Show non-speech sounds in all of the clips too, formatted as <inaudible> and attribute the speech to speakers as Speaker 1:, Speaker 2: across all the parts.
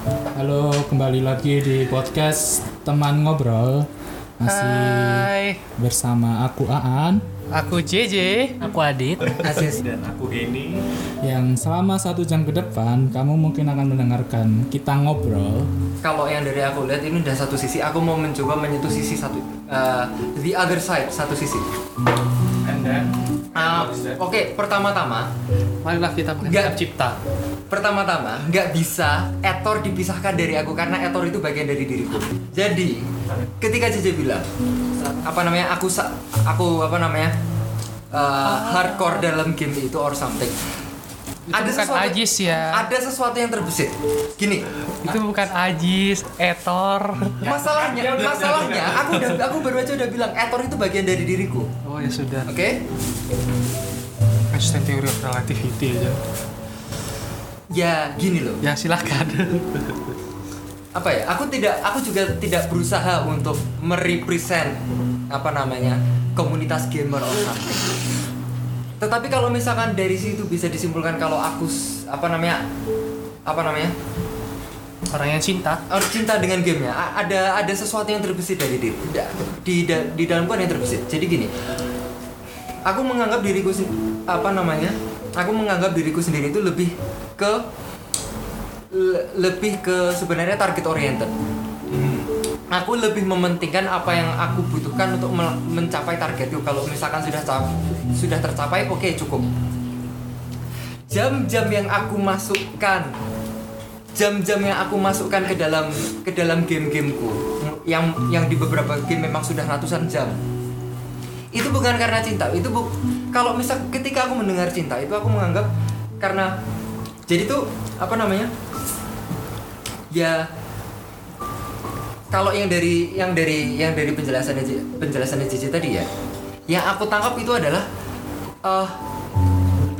Speaker 1: Halo, kembali lagi di podcast teman ngobrol. Masih
Speaker 2: Hai,
Speaker 1: bersama aku Aan
Speaker 2: aku JJ.
Speaker 3: Aku Adit. <laughs>
Speaker 2: Asis.
Speaker 4: dan aku Geni
Speaker 1: yang selama satu jam ke depan kamu mungkin akan mendengarkan kita ngobrol.
Speaker 5: kalau yang dari aku lihat ini udah satu sisi aku mau mencoba menyentuh sisi satu uh, the other side satu sisi
Speaker 4: and then
Speaker 5: Uh, oke pertama-tama
Speaker 2: Marilah kita mengenal cipta.
Speaker 5: Pertama-tama nggak bisa etor dipisahkan dari aku karena etor itu bagian dari diriku jadi ketika JJ bilang apa namanya aku sa- aku apa namanya uh, hardcore dalam game itu or something
Speaker 2: Itu bukan ajis ya.
Speaker 5: ada sesuatu yang terbesit gini
Speaker 2: Itu bukan ajis, etor. <laughs>
Speaker 5: masalahnya masalahnya aku udah aku baru aja udah bilang etor itu bagian dari diriku
Speaker 2: Oh ya sudah.
Speaker 5: oke
Speaker 2: Einstein theory of relativity aja.
Speaker 5: Ya gini loh.
Speaker 2: Ya silakan. <laughs>
Speaker 5: apa ya? Aku tidak aku juga tidak berusaha untuk merepresent apa namanya komunitas gamer or something tetapi kalau misalkan dari situ bisa disimpulkan kalau aku apa namanya apa namanya?
Speaker 2: Orang yang cinta.
Speaker 5: harus cinta dengan gamenya. A- ada ada sesuatu yang terbesit dari diri di da- di dalamku ada yang terbesit. Jadi gini aku menganggap diriku apa namanya aku menganggap diriku sendiri itu lebih ke le- lebih ke sebenarnya target oriented. Aku lebih mementingkan apa yang aku butuhkan untuk mencapai targetku. Kalau misalkan sudah sudah tercapai oke cukup. Jam-jam yang aku masukkan jam-jam yang aku masukkan ke dalam ke dalam game-gameku yang yang di beberapa game memang sudah ratusan jam itu bukan karena cinta itu bu kalau misal ketika aku mendengar cinta itu aku menganggap karena jadi tuh apa namanya ya kalau yang dari yang dari yang dari penjelasannya J- penjelasannya JJ tadi ya yang aku tangkap itu adalah eh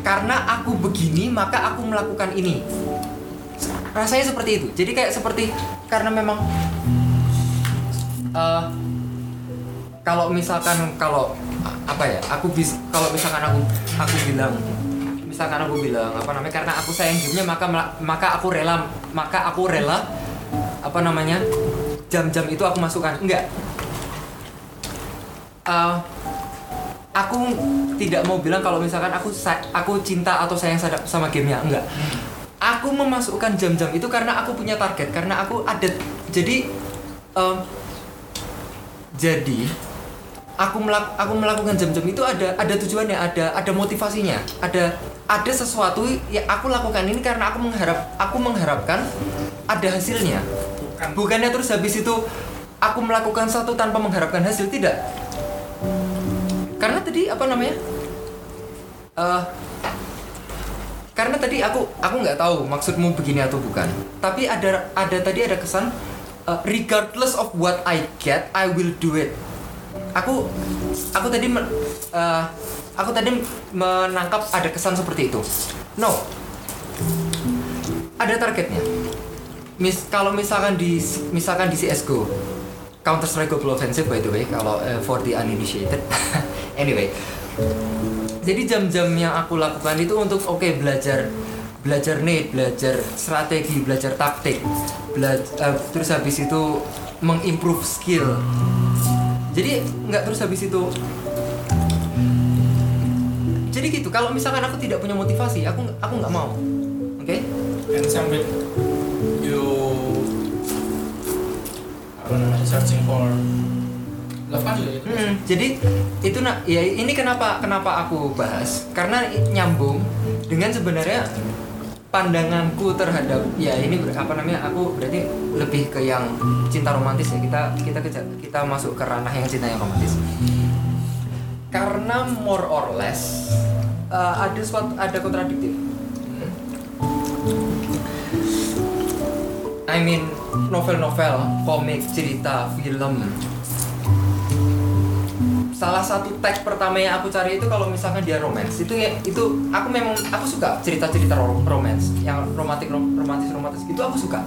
Speaker 5: karena aku begini maka aku melakukan ini. Rasanya seperti itu jadi kayak seperti karena memang eh kalau misalkan kalau apa ya aku bis kalau misalkan aku aku bilang misalkan aku bilang apa namanya karena aku sayang gamenya maka maka aku rela maka aku rela apa namanya jam-jam itu aku masukkan. Enggak. Eh, aku tidak mau bilang kalau misalkan aku aku cinta atau sayang sama gamenya. Enggak. Aku memasukkan jam-jam itu karena aku punya target karena aku ada jadi em, jadi aku melak aku melakukan jam-jam itu ada ada tujuannya ada ada motivasinya ada ada sesuatu yang aku lakukan ini karena aku mengharap aku mengharapkan ada hasilnya. Bukannya terus habis itu aku melakukan satu tanpa mengharapkan hasil tidak. Karena tadi apa namanya? Eh, karena tadi aku aku nggak tahu maksudmu begini atau bukan. Tapi ada ada tadi ada kesan eh, regardless of what I get I will do it aku aku tadi men- eh, aku tadi menangkap ada kesan seperti itu. No. Ada targetnya. Mis kalau misalkan di misalkan di CS:GO Counter Strike Global Offensive by the way kalau eh, for the uninitiated. <laughs> Anyway. Jadi jam-jam yang aku lakukan itu untuk oke belajar belajar nih belajar strategi belajar taktik bela- eh, terus habis itu mengimprove skill jadi nggak terus habis itu. Jadi gitu kalau misalkan aku tidak punya motivasi aku aku nggak mau. Oke?
Speaker 4: And sambil you apa namanya searching for love kan juga itu
Speaker 5: Hmm, jadi itu nak ya ini kenapa kenapa aku bahas? Karena nyambung dengan sebenarnya pandanganku terhadap ya ini apa namanya aku berarti lebih ke yang cinta romantis ya. Kita kita keja- kita masuk ke ranah yang cinta yang romantis. Karena more or less uh, ada suatu ada kontradiktif. I mean novel-novel, komik, cerita, film salah satu tag pertama yang aku cari itu kalau misalkan dia romance itu ya itu aku memang aku suka cerita-cerita ro- romance yang romantis romantis romantis itu aku suka.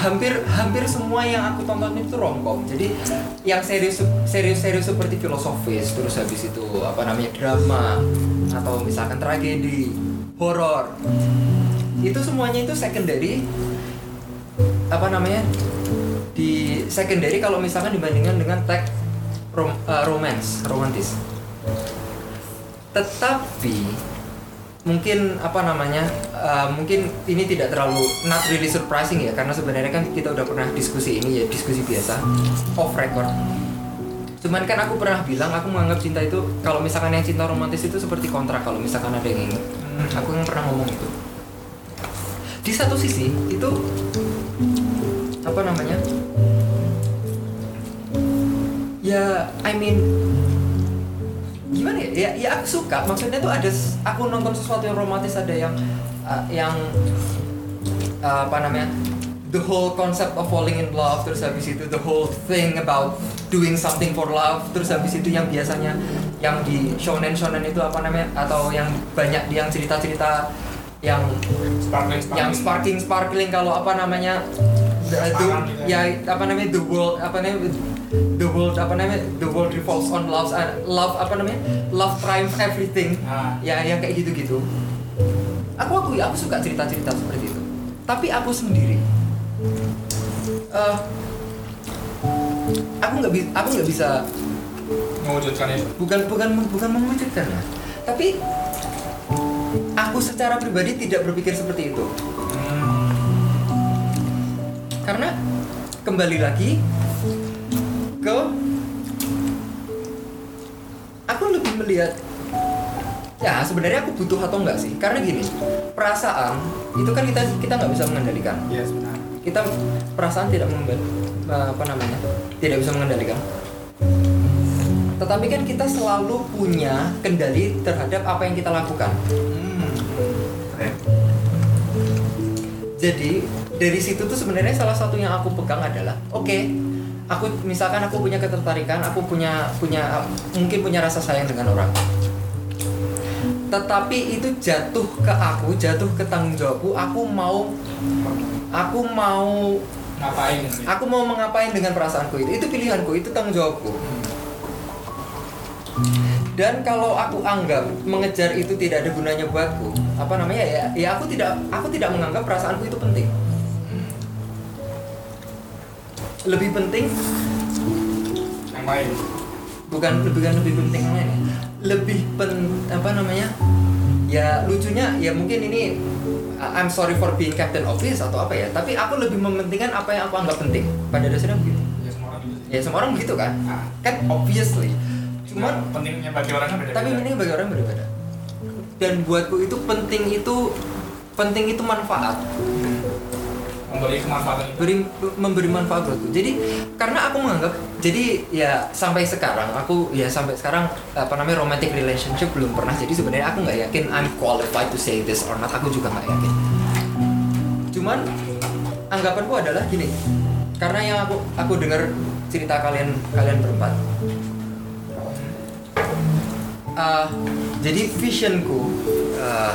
Speaker 5: Hampir hampir semua yang aku tonton itu romcom. Jadi yang serius serius serius seperti filosofis terus habis itu apa namanya drama atau misalkan tragedi horor. Itu semuanya itu secondary apa namanya di secondary kalau misalkan dibandingkan dengan tag rom, eh, romance romantis. Tetapi mungkin apa namanya eh, mungkin ini tidak terlalu not really surprising ya karena sebenarnya kan kita udah pernah diskusi ini ya diskusi biasa off record. Cuman kan aku pernah bilang aku menganggap cinta itu kalau misalkan yang cinta romantis itu seperti kontrak kalau misalkan ada yang ingat. Aku yang pernah ngomong itu. Di satu sisi itu apa namanya? Ya I mean gimana ya? Ya, ya aku suka. Maksudnya tuh ada aku nonton sesuatu yang romantis ada yang uh, yang uh, apa namanya? The whole concept of falling in love terus habis itu the whole thing about doing something for love terus habis itu yang biasanya yang di shonen shonen itu apa namanya? Atau yang banyak yang cerita cerita yang
Speaker 1: Sparkling,
Speaker 5: yang sparkling sparkling kalau apa namanya the, the-
Speaker 1: Sekarang gitu
Speaker 5: ya apa namanya the world apa namanya the world apa namanya the world revolves on love uh, love apa namanya love triumph everything
Speaker 1: Ah.
Speaker 5: ya yang kayak gitu gitu aku akui aku suka cerita cerita seperti itu tapi aku sendiri eh, aku nggak bisa aku nggak bisa
Speaker 1: mewujudkan itu.
Speaker 5: bukan bukan bukan mewujudkan tapi aku secara pribadi tidak berpikir seperti itu. Karena kembali lagi ke aku lebih melihat ya sebenarnya aku butuh atau enggak sih karena gini perasaan itu kan kita kita nggak bisa mengendalikan
Speaker 1: Yes, benar.
Speaker 5: kita perasaan tidak mengendal apa namanya tidak bisa mengendalikan tetapi kan kita selalu punya kendali terhadap apa yang kita lakukan
Speaker 1: Hmm.
Speaker 5: Jadi dari situ tuh sebenarnya salah satu yang aku pegang adalah oke aku misalkan aku punya ketertarikan aku punya punya mungkin punya rasa sayang dengan orang. Tetapi itu jatuh ke aku jatuh ke tanggung jawabku aku mau aku mau
Speaker 1: Ngapain?
Speaker 5: aku mau mengapain dengan perasaanku itu? Itu pilihanku itu tanggung jawabku. Dan kalau aku anggap mengejar itu tidak ada gunanya buatku apa namanya ya ya aku tidak aku tidak menganggap perasaanku itu penting lebih penting
Speaker 1: Yang lain.
Speaker 5: bukan bukan lebih penting yang lain ya. lebih pen apa namanya ya lucunya ya mungkin ini I'm sorry for being captain office atau apa ya tapi aku lebih mementingkan apa yang aku anggap penting pada dasarnya begitu
Speaker 1: Ya semua orang gitu sih.
Speaker 5: ya semua orang begitu kan
Speaker 1: Ah.
Speaker 5: kan obviously cuman
Speaker 1: Nah, pentingnya bagi orang kan beda-beda.
Speaker 5: tapi ini bagi orang berbeda dan buatku itu penting itu penting itu manfaat
Speaker 1: Hmm. Memberi kemanfaatan. Itu.
Speaker 5: beri memberi manfaat buatku jadi karena aku menganggap jadi ya sampai sekarang aku ya sampai sekarang apa namanya romantic relationship belum pernah. Jadi sebenarnya aku nggak yakin I'm qualified to say this or not. Aku juga nggak yakin. Cuman anggapanku adalah gini. Karena yang aku aku dengar cerita kalian kalian berempat. Uh, jadi visionku uh,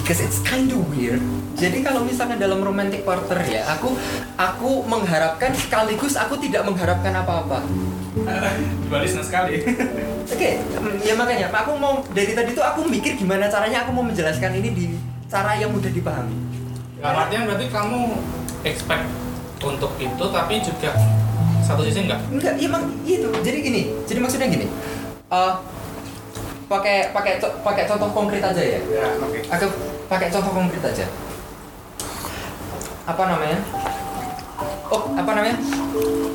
Speaker 5: because it's kind of weird jadi kalau misalnya dalam romantic partner ya aku aku mengharapkan sekaligus aku tidak mengharapkan apa-apa <laughs>
Speaker 1: senang sekali. <laughs>
Speaker 5: oke mm, ya makanya aku mau dari tadi tuh aku mikir gimana caranya aku mau menjelaskan ini di cara yang mudah dipahami
Speaker 1: artian berarti kamu expect untuk itu tapi juga satu sisi enggak?
Speaker 5: enggak iya emang itu jadi gini jadi maksudnya gini uh, pakai pakai pakai contoh konkret aja ya
Speaker 1: Ya, oke.
Speaker 5: Aku pakai contoh konkret aja. Apa namanya? Oh, apa namanya?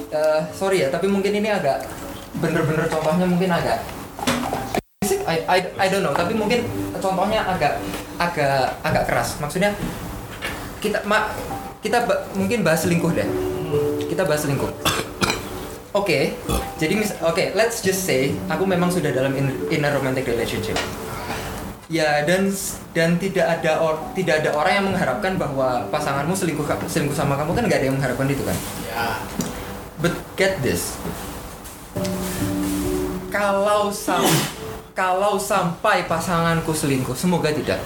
Speaker 5: Eh, sorry ya, tapi mungkin ini agak bener-bener contohnya mungkin agak I, I, I don't know, tapi mungkin contohnya agak agak agak keras. Maksudnya kita ma, kita ba- mungkin bahas selingkuh deh. Kita bahas selingkuh. Oke, jadi mis oke, let's just say aku memang sudah dalam in, in a romantic relationship. Ya dan dan tidak ada or, tidak ada orang yang mengharapkan bahwa pasanganmu selingkuh selingkuh sama kamu kan nggak ada yang mengharapkan itu kan.
Speaker 1: Ya.
Speaker 5: But get this. Kalau sam kalau sampai pasanganku selingkuh, semoga tidak.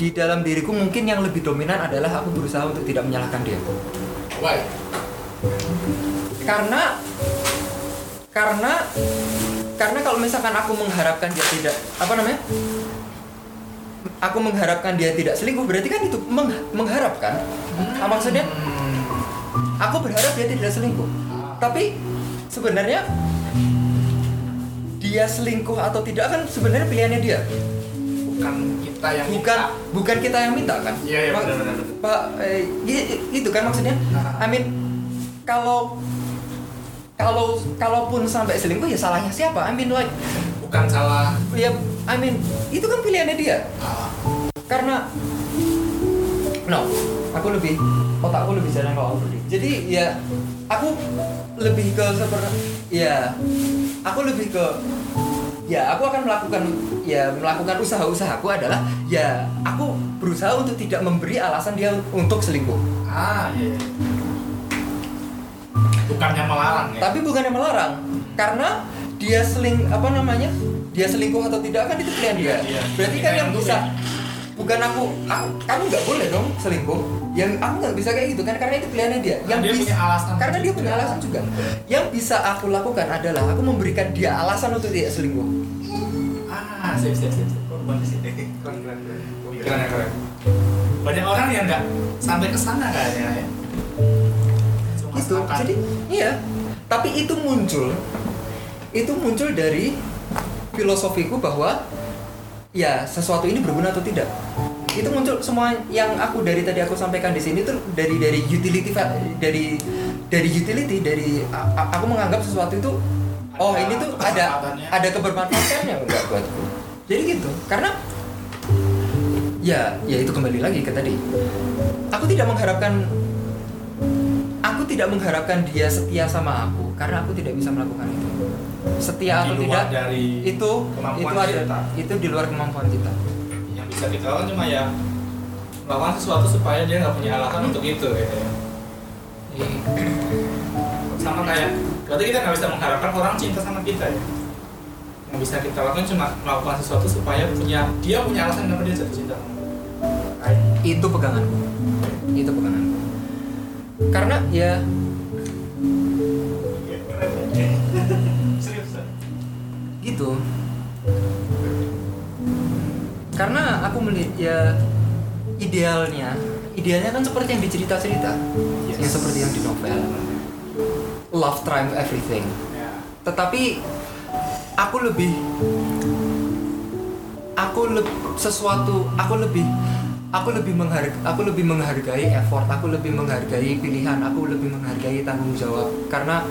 Speaker 5: Di dalam diriku mungkin yang lebih dominan adalah aku berusaha untuk tidak menyalahkan dia.
Speaker 1: Why?
Speaker 5: Karena karena karena kalau misalkan aku mengharapkan dia tidak apa namanya? aku mengharapkan dia tidak selingkuh berarti kan itu meng- mengharapkan Ah, maksudnya
Speaker 1: Hmm.
Speaker 5: aku berharap dia tidak selingkuh tapi sebenarnya dia selingkuh atau tidak kan sebenarnya pilihannya dia
Speaker 1: bukan kita yang
Speaker 5: bukan
Speaker 1: minta.
Speaker 5: bukan kita yang minta kan
Speaker 1: Iya, iya, benar, benar,
Speaker 5: pak eh, itu kan maksudnya
Speaker 1: Ah.
Speaker 5: I mean kalau kalau kalaupun sampai selingkuh ya salahnya siapa? I mean like
Speaker 1: bukan salah.
Speaker 5: ya I mean itu kan pilihannya dia.
Speaker 1: Ah,
Speaker 5: karena no aku lebih otakku lebih jarang kalau overthinking jadi ya aku lebih ke seperti ya aku lebih ke ya aku akan melakukan ya melakukan usaha-usahaku adalah ya aku berusaha untuk tidak memberi alasan dia untuk selingkuh.
Speaker 1: Ah iya. iya. Bukannya melarang ya?
Speaker 5: Tapi bukan yang melarang karena dia seling apa namanya? Dia selingkuh atau tidak kan itu pilihan dia.
Speaker 1: Iya, iya.
Speaker 5: berarti
Speaker 1: Kita
Speaker 5: kan yang bisa bukan aku, aku kamu nggak boleh dong selingkuh. Yang aku nggak bisa kayak gitu kan karena itu pilihannya dia. Yang
Speaker 1: dia
Speaker 5: bisa
Speaker 1: punya alasan
Speaker 5: karena dia punya alasan juga. Yang bisa aku lakukan adalah aku memberikan dia alasan untuk tidak selingkuh.
Speaker 1: Ah sip sip sip sip. korban di sini. Keren keren keren. Banyak orang yang nggak sampai ke sana kayaknya ya
Speaker 5: itu. Jadi iya. Tapi itu muncul itu muncul dari filosofiku bahwa ya sesuatu ini berguna atau tidak. Itu muncul semua yang aku dari tadi aku sampaikan di sini tuh dari dari utility dari dari utility dari aku menganggap sesuatu itu oh
Speaker 1: Ada
Speaker 5: ini tuh ada ada kebermanfaatannya. Enggak buatku. Jadi gitu karena ya ya itu kembali lagi ke tadi. Aku tidak mengharapkan aku tidak mengharapkan dia setia sama aku karena aku tidak bisa melakukan itu. Setia atau tidak
Speaker 1: dari
Speaker 5: itu itu ada
Speaker 1: kita.
Speaker 5: itu di luar kemampuan kita.
Speaker 1: Yang bisa kita lakukan cuma ya melakukan sesuatu supaya dia nggak punya alasan untuk itu ya. Sama kayak berarti kita nggak bisa mengharapkan orang cinta sama kita ya. Yang bisa kita lakukan cuma melakukan sesuatu supaya punya dia punya alasan kenapa dia jatuh cinta
Speaker 5: itu peganganku. Itu peganganku karena ya. Gitu. Karena aku melihat ya idealnya idealnya kan seperti yang dicerita-cerita.
Speaker 1: Yes.
Speaker 5: yang seperti yang di novel. Love triumph everything.
Speaker 1: Ya
Speaker 5: tetapi aku lebih aku lebih sesuatu aku lebih aku lebih menghargai aku lebih menghargai effort aku lebih menghargai pilihan aku lebih menghargai tanggung jawab. Karena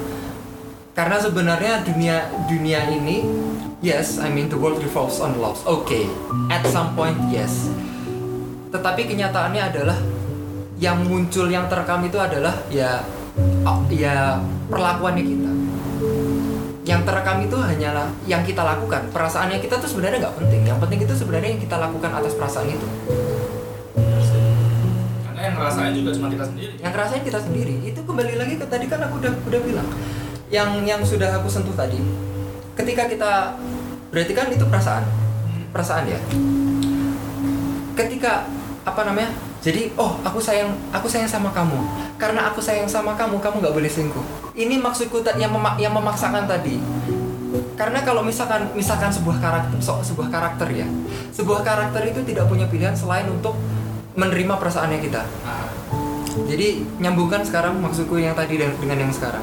Speaker 5: karena sebenarnya dunia dunia ini yes I mean the world revolves on love okay at some point yes. Tetapi kenyataannya adalah yang muncul yang terekam itu adalah ya oh, ya perlakuannya kita. Yang terekam itu hanyalah yang kita lakukan. Perasaannya kita tuh sebenarnya nggak penting. Yang penting itu sebenarnya yang kita lakukan atas perasaan itu
Speaker 1: ngerasain juga cuma kita sendiri.
Speaker 5: Yang ngerasain kita sendiri. Itu kembali lagi ke tadi kan aku udah udah bilang. Yang yang sudah aku sentuh tadi ketika kita berarti kan itu perasaan. Perasaan ya. Ketika apa namanya jadi oh aku sayang aku sayang sama kamu. Karena aku sayang sama kamu kamu nggak boleh selingkuh. Ini maksudku yang mema- yang memaksakan tadi. Karena kalau misalkan misalkan sebuah karakter sebuah karakter ya. Sebuah karakter itu tidak punya pilihan selain untuk menerima perasaannya kita jadi nyambungkan sekarang maksudku yang tadi dengan yang sekarang.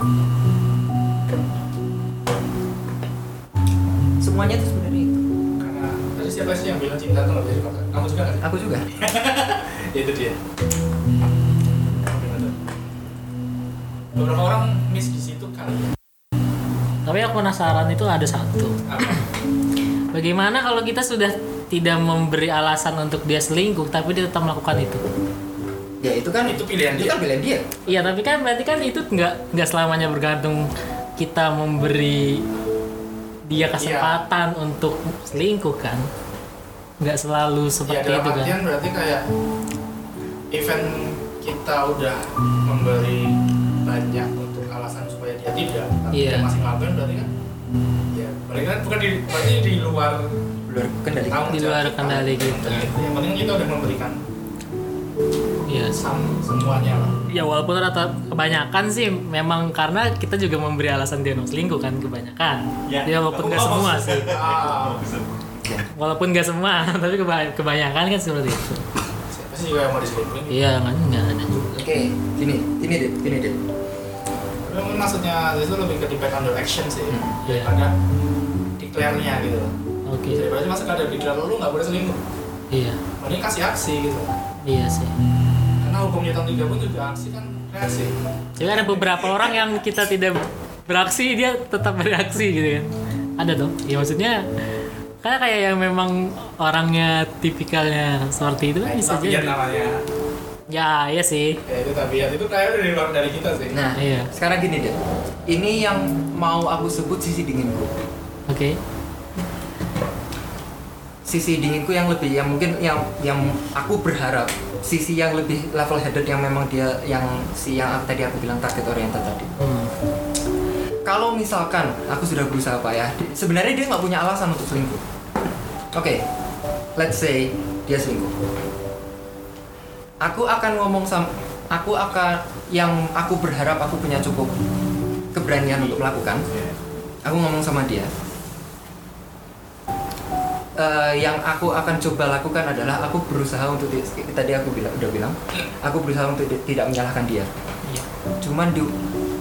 Speaker 5: Semuanya itu sebenarnya itu.
Speaker 1: karena tadi siapa sih yang bilang cinta itu nggak bisa dipaksa kamu juga nggak sih?
Speaker 5: Aku juga.
Speaker 1: Ya, <laughs> itu dia beberapa orang miss di situ kali ya
Speaker 3: Tapi aku penasaran itu ada satu. Bagaimana kalau kita sudah tidak memberi alasan untuk dia selingkuh, tapi dia tetap melakukan itu?
Speaker 5: Ya itu kan
Speaker 1: Itu pilihan
Speaker 5: itu
Speaker 1: dia.
Speaker 5: kan pilihan dia.
Speaker 3: Iya, tapi kan berarti kan itu nggak nggak selamanya bergantung kita memberi dia kesempatan untuk selingkuh kan? Nggak selalu
Speaker 1: ya
Speaker 3: seperti
Speaker 1: dalam
Speaker 3: itu kan?
Speaker 1: berarti kayak event kita udah memberi banyak untuk alasan supaya dia tidak tapi
Speaker 3: Iya.
Speaker 1: dia masih ngelakuin berarti kan ya berarti kan bukan di berarti di luar
Speaker 5: Luar kendali.
Speaker 1: tanggung
Speaker 3: Di luar
Speaker 1: kita.
Speaker 3: kendali kita.
Speaker 1: Gitu. yang penting kita udah memberikan
Speaker 3: Iya.
Speaker 1: sam- semuanya lah
Speaker 3: Ya walaupun rata kebanyakan sih memang karena kita juga memberi alasan dia selingkuh kan kebanyakan. Ya, walaupun nggak semua
Speaker 1: maksud-
Speaker 3: sih.
Speaker 1: ah,
Speaker 5: Oke.
Speaker 3: walaupun <laughs> nggak semua tapi keba- kebanyakan kan seperti itu
Speaker 1: siapa sih juga yang mau diselingkuhin
Speaker 3: iya kan nggak ada juga
Speaker 5: Oke, gini, gini deh, gini deh.
Speaker 1: Maksudnya itu lebih ke depend on your action sih
Speaker 5: Hmm,
Speaker 1: daripada declare-nya gitu
Speaker 3: oke
Speaker 1: daripada cuma sekadar declare lu nggak boleh selingkuh?
Speaker 3: Iya.
Speaker 1: Mending kasih aksi gitu.
Speaker 3: Iya sih.
Speaker 1: Karena hukum Newton 3 pun juga aksi kan reaksi.
Speaker 3: Jadi ada beberapa orang yang kita tidak beraksi dia tetap bereaksi gitu kan. Ada tuh ya maksudnya karena kayak yang memang orangnya tipikalnya seperti itu kan
Speaker 1: Nah,
Speaker 3: bisa jadi.
Speaker 1: namanya.
Speaker 3: Ya iya sih.
Speaker 1: Ya itu tabiat. Itu kayak dari luar dari kita sih.
Speaker 5: Nah,
Speaker 3: Iya.
Speaker 5: sekarang gini deh. Ini yang mau aku sebut sisi dinginku.
Speaker 3: oke
Speaker 5: Sisi dinginku yang lebih yang mungkin yang yang aku berharap sisi yang lebih level headed yang memang dia yang si yang tadi aku bilang target oriented tadi.
Speaker 3: hmm.
Speaker 5: Kalau misalkan aku sudah berusaha apa ya, sebenarnya dia nggak punya alasan untuk selingkuh. Oke, let's say dia selingkuh. Aku akan ngomong sama, aku akan yang aku berharap aku punya cukup keberanian untuk melakukan. Aku ngomong sama dia. Eh, yang aku akan coba lakukan adalah aku berusaha untuk di- tadi aku bilang udah bilang, aku berusaha untuk tidak menyalahkan dia.
Speaker 3: Iya.
Speaker 5: Cuman di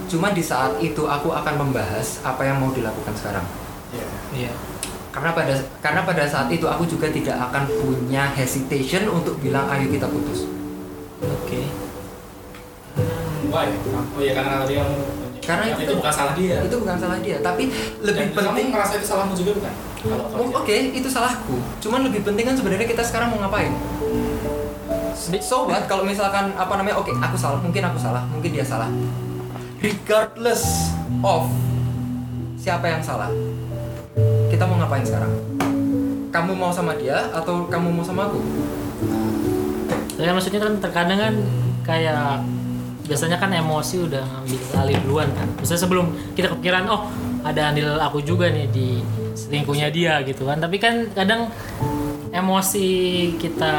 Speaker 5: cuman di saat itu aku akan membahas apa yang mau dilakukan sekarang.
Speaker 1: Iya.
Speaker 3: iya
Speaker 5: Karena pada karena pada saat itu aku juga tidak akan punya hesitation untuk bilang ayo kita putus.
Speaker 3: oke
Speaker 1: Hmm, why oh ya karena tadi kamu
Speaker 5: Karena
Speaker 1: itu,
Speaker 5: itu-
Speaker 1: bukan salah dia
Speaker 5: Itu bukan salah dia, tapi lebih
Speaker 1: Dan
Speaker 5: penting
Speaker 1: kamu ngerasa itu salahmu juga bukan kalau
Speaker 5: Oh, Oke, itu salahku. Cuman lebih penting kan sebenarnya kita sekarang mau ngapain? So what? Kalau misalkan apa namanya? Oke, aku salah. Mungkin aku salah. Mungkin dia salah. Regardless of siapa yang salah, kita mau ngapain sekarang? Kamu mau sama dia atau kamu mau sama aku?
Speaker 3: Kan maksudnya kan terkadang kan kayak biasanya kan emosi udah ngambil alih duluan kan. Misalnya sebelum kita kepikiran oh ada andil aku juga nih di selingkuhnya dia gitu kan. Tapi kan kadang emosi kita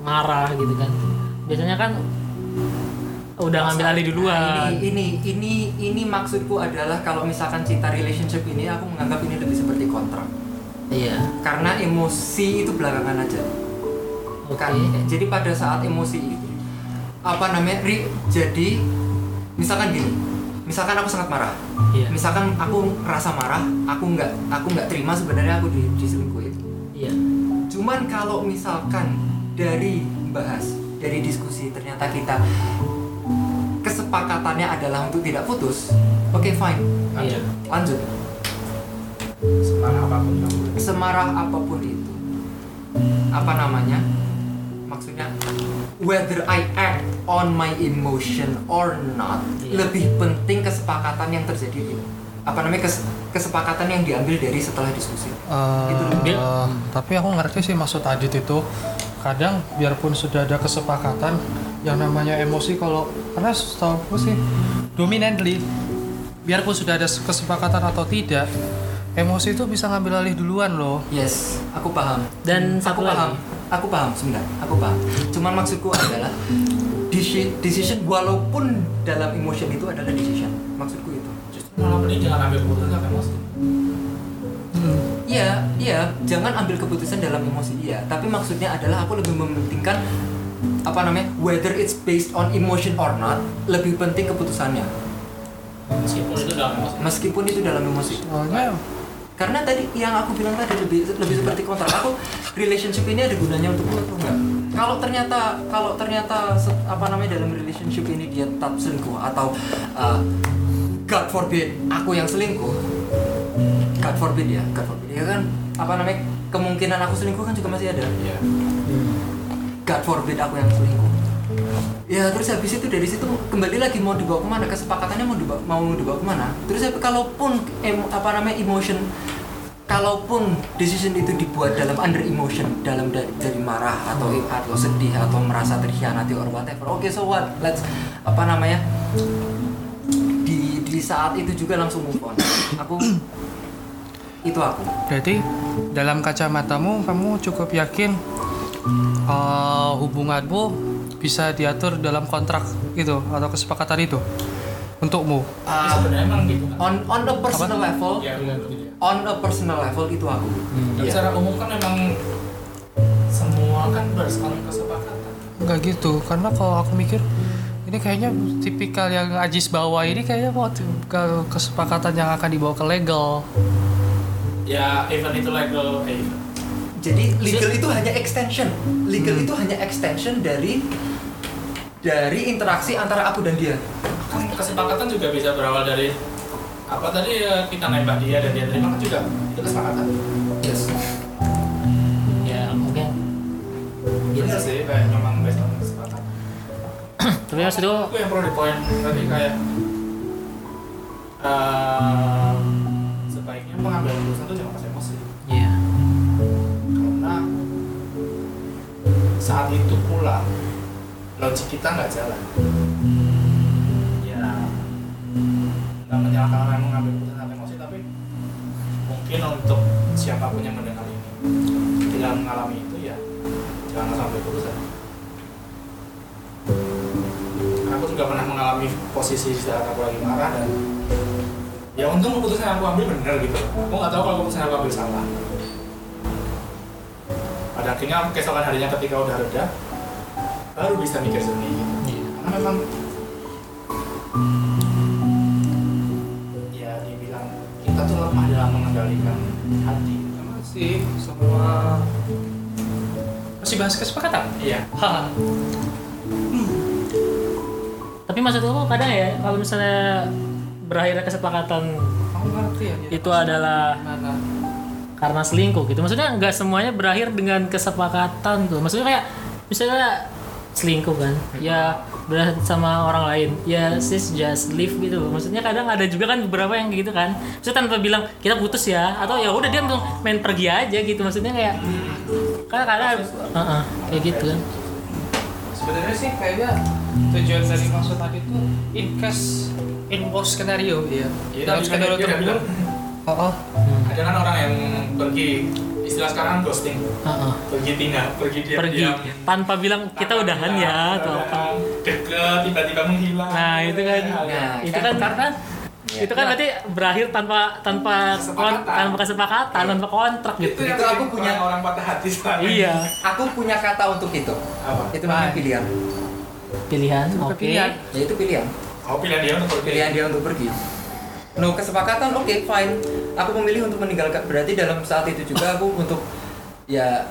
Speaker 3: marah gitu kan. Biasanya kan udah ngambil alih duluan.
Speaker 5: Nah, ini, ini ini ini maksudku adalah kalau misalkan cinta relationship ini aku menganggap ini lebih seperti kontrak.
Speaker 3: Iya.
Speaker 5: Karena emosi itu belakangan aja.
Speaker 3: Oke.
Speaker 5: Kan, jadi pada saat emosi itu apa namanya ri- jadi misalkan gini misalkan aku sangat marah.
Speaker 3: Iya.
Speaker 5: misalkan aku rasa marah aku nggak aku nggak terima sebenarnya aku di, diselingkuhin.
Speaker 3: Iya.
Speaker 5: cuman kalau misalkan dari bahas dari diskusi ternyata kita kesepakatannya adalah untuk tidak putus oke fine.
Speaker 3: Iya.
Speaker 5: lanjut.
Speaker 1: Semarah apa pun
Speaker 5: semarah apa pun itu. Apa namanya? Maksudnya whether I act on my emotion or not
Speaker 3: Iya.
Speaker 5: lebih penting kesepakatan yang terjadi di apa namanya kes- kesepakatan yang diambil dari setelah diskusi.
Speaker 2: Eh,
Speaker 5: Itu.
Speaker 3: Dia-
Speaker 2: tapi aku ngerti sih maksud Adit itu. Kadang biarpun sudah ada kesepakatan yang namanya emosi kalau karena setahu aku sih dominantly biarpun sudah ada kesepakatan atau tidak emosi itu bisa ngambil alih duluan loh.
Speaker 5: Yes aku paham.
Speaker 3: Dan
Speaker 5: aku
Speaker 3: satu
Speaker 5: paham.
Speaker 3: lagi.
Speaker 5: Aku paham sebentar. Aku paham. Cuman maksudku adalah deci- decision walaupun dalam emotion itu adalah decision. Maksudku itu.
Speaker 1: Justru malah mending jangan ambil keputusan sama emosi
Speaker 5: Iya, iya, jangan ambil keputusan dalam emosi dia. Tapi maksudnya adalah aku lebih mementingkan apa namanya, whether it's based on emotion or not, lebih penting keputusannya.
Speaker 1: meskipun itu dalam emosi.
Speaker 5: Meskipun itu dalam emosi.
Speaker 2: soalnya
Speaker 5: Karena tadi yang aku bilang tadi lebih lebih seperti kontrak. Aku relationship ini ada gunanya untuk atau enggak? Kalau ternyata kalau ternyata apa namanya dalam relationship ini dia tetap selingkuh atau uh, God forbid aku yang selingkuh. God forbid ya, God forbid ya kan apa namanya kemungkinan aku selingkuh kan juga masih ada.
Speaker 1: iya
Speaker 5: God forbid aku yang selingkuh. Ya terus habis itu dari situ kembali lagi mau dibawa ke mana? Kesepakatannya mau dibawa mau dibawa ke mana? Terus kalaupun em, apa namanya emotion kalaupun decision itu dibuat dalam under emotion dalam da- dari marah atau atau sedih atau merasa terkhianati or whatever oke so what? Let's apa namanya di di saat itu juga langsung move on. Aku itu aku.
Speaker 2: Berarti dalam kacamatamu kamu cukup yakin eh, hubunganmu bisa diatur dalam kontrak itu atau kesepakatan itu untukmu
Speaker 5: Uh,
Speaker 1: sebenarnya emang gitu kan
Speaker 5: on on a personal level,
Speaker 1: ya benar gitu ya
Speaker 5: on a personal level itu aku.
Speaker 1: Tapi
Speaker 5: Iya.
Speaker 1: secara umum kan memang semua kan berdasarkan kesepakatan
Speaker 2: nggak gitu karena kalau aku mikir ini kayaknya tipikal yang Ajis bawa ini kayaknya mau ke kesepakatan yang akan dibawa ke legal
Speaker 1: ya event itu legal eh, event.
Speaker 5: Jadi legal itu hanya extension. Legal
Speaker 2: Hmm.
Speaker 5: itu hanya extension dari dari interaksi antara aku dan dia.
Speaker 1: kesepakatan juga bisa berawal dari apa tadi ya kita nembak dia dan dia terima kan juga itu kesepakatan
Speaker 5: Yes.
Speaker 3: ya mungkin
Speaker 1: bener sih kayak memang based on kesepakatan <clears throat>
Speaker 3: tapi maksud itu
Speaker 1: aku yang perlu di poin tadi kayak eh, sebaiknya pengambilan keputusan itu jangan saat itu pula logik kita nggak jalan. Ya nggak menyalahkan orang yang mengambil keputusan emosi tapi mungkin untuk siapa pun yang mendengar ini tidak mengalami itu ya jangan langsung ambil keputusan aku juga pernah mengalami posisi saat aku lagi marah dan ya untung keputusan yang aku ambil benar gitu. Aku nggak tahu kalau keputusan yang aku ambil salah pada akhirnya keesokan harinya ketika udah reda baru bisa mikir jernih gitu
Speaker 3: Iya.
Speaker 1: karena memang ya dibilang kita tuh lemah dalam mengendalikan hati.
Speaker 2: Masih semua. Masih bahas kesepakatan?
Speaker 1: Iya.
Speaker 2: Haha.
Speaker 3: tapi maksud aku kadang ya kalau misalnya berakhirnya kesepakatan
Speaker 2: kamu ngerti ya
Speaker 3: itu adalah
Speaker 2: gimana
Speaker 3: karena selingkuh gitu. Maksudnya nggak semuanya berakhir dengan kesepakatan tuh. Maksudnya kayak misalnya selingkuh kan ya berakhir sama orang lain. Ya sis just leave gitu. Maksudnya kadang ada juga kan beberapa yang gitu kan. Maksudnya tanpa bilang kita putus ya atau ya udah dia langsung main pergi aja gitu. Maksudnya kayak kan kadang Heeh, kayak gitu kan.
Speaker 2: Sebenarnya sih kayaknya tujuan dari maksud tadi itu in case in worst scenario. Ya
Speaker 1: Iya,
Speaker 2: dalam
Speaker 1: dia
Speaker 2: skenario
Speaker 1: udah
Speaker 2: terburuk.
Speaker 1: Bilang.
Speaker 2: oh, oh.
Speaker 3: Hmm,
Speaker 1: ada kan orang yang pergi istilah sekarang ghosting
Speaker 3: heeh.
Speaker 1: pergi tinggal pergi dia
Speaker 3: pergi tanpa bilang kita udahan ya atau apa
Speaker 1: deket tiba-tiba menghilang
Speaker 3: Nah, itu kan.
Speaker 5: Nah,
Speaker 3: itu kan karena
Speaker 5: Ya.
Speaker 3: itu kan berarti berakhir tanpa tanpa kon,
Speaker 1: Kesepakatan.
Speaker 3: tanpa kesepakatan tanpa kontrak
Speaker 1: itu
Speaker 3: gitu
Speaker 1: yang
Speaker 5: Itu aku punya-
Speaker 1: orang patah hati ini.
Speaker 3: iya
Speaker 5: Aku punya kata untuk itu.
Speaker 1: apa
Speaker 5: Itu namanya pilihan.
Speaker 3: pilihan oke
Speaker 2: pilihan.
Speaker 5: Ya itu pilihan.
Speaker 1: oh pilihan dia untuk pergi
Speaker 5: Pilihan dia untuk pergi. No kesepakatan, oke fine. Aku memilih untuk meninggalkan. Berarti dalam saat itu juga aku untuk ya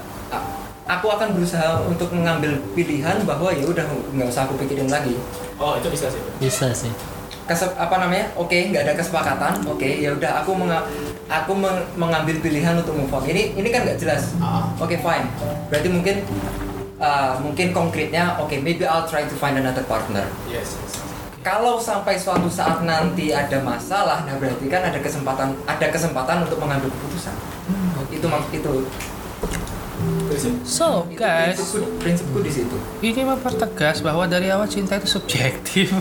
Speaker 5: aku akan berusaha untuk mengambil pilihan bahwa ya udah nggak usah aku pikirin lagi.
Speaker 1: oh itu bisa sih
Speaker 3: bisa sih
Speaker 5: Kesep, apa namanya? Oke, nggak ada kesepakatan. Oke, ya udah aku menga- aku meng- mengambil pilihan untuk move on. Ini ini kan nggak jelas.
Speaker 1: Ah.
Speaker 5: Oke, fine. Berarti mungkin uh, mungkin konkretnya oke, maybe I'll try to find another partner.
Speaker 1: yes, yes.
Speaker 5: Kalau sampai suatu saat nanti ada masalah, nah berarti kan ada kesempatan ada kesempatan untuk mengambil keputusan. Itu mak itu,
Speaker 2: so
Speaker 5: itu
Speaker 2: guys
Speaker 5: prinsipku, prinsipku di situ.
Speaker 2: ini mempertegas bahwa dari awal cinta itu subjektif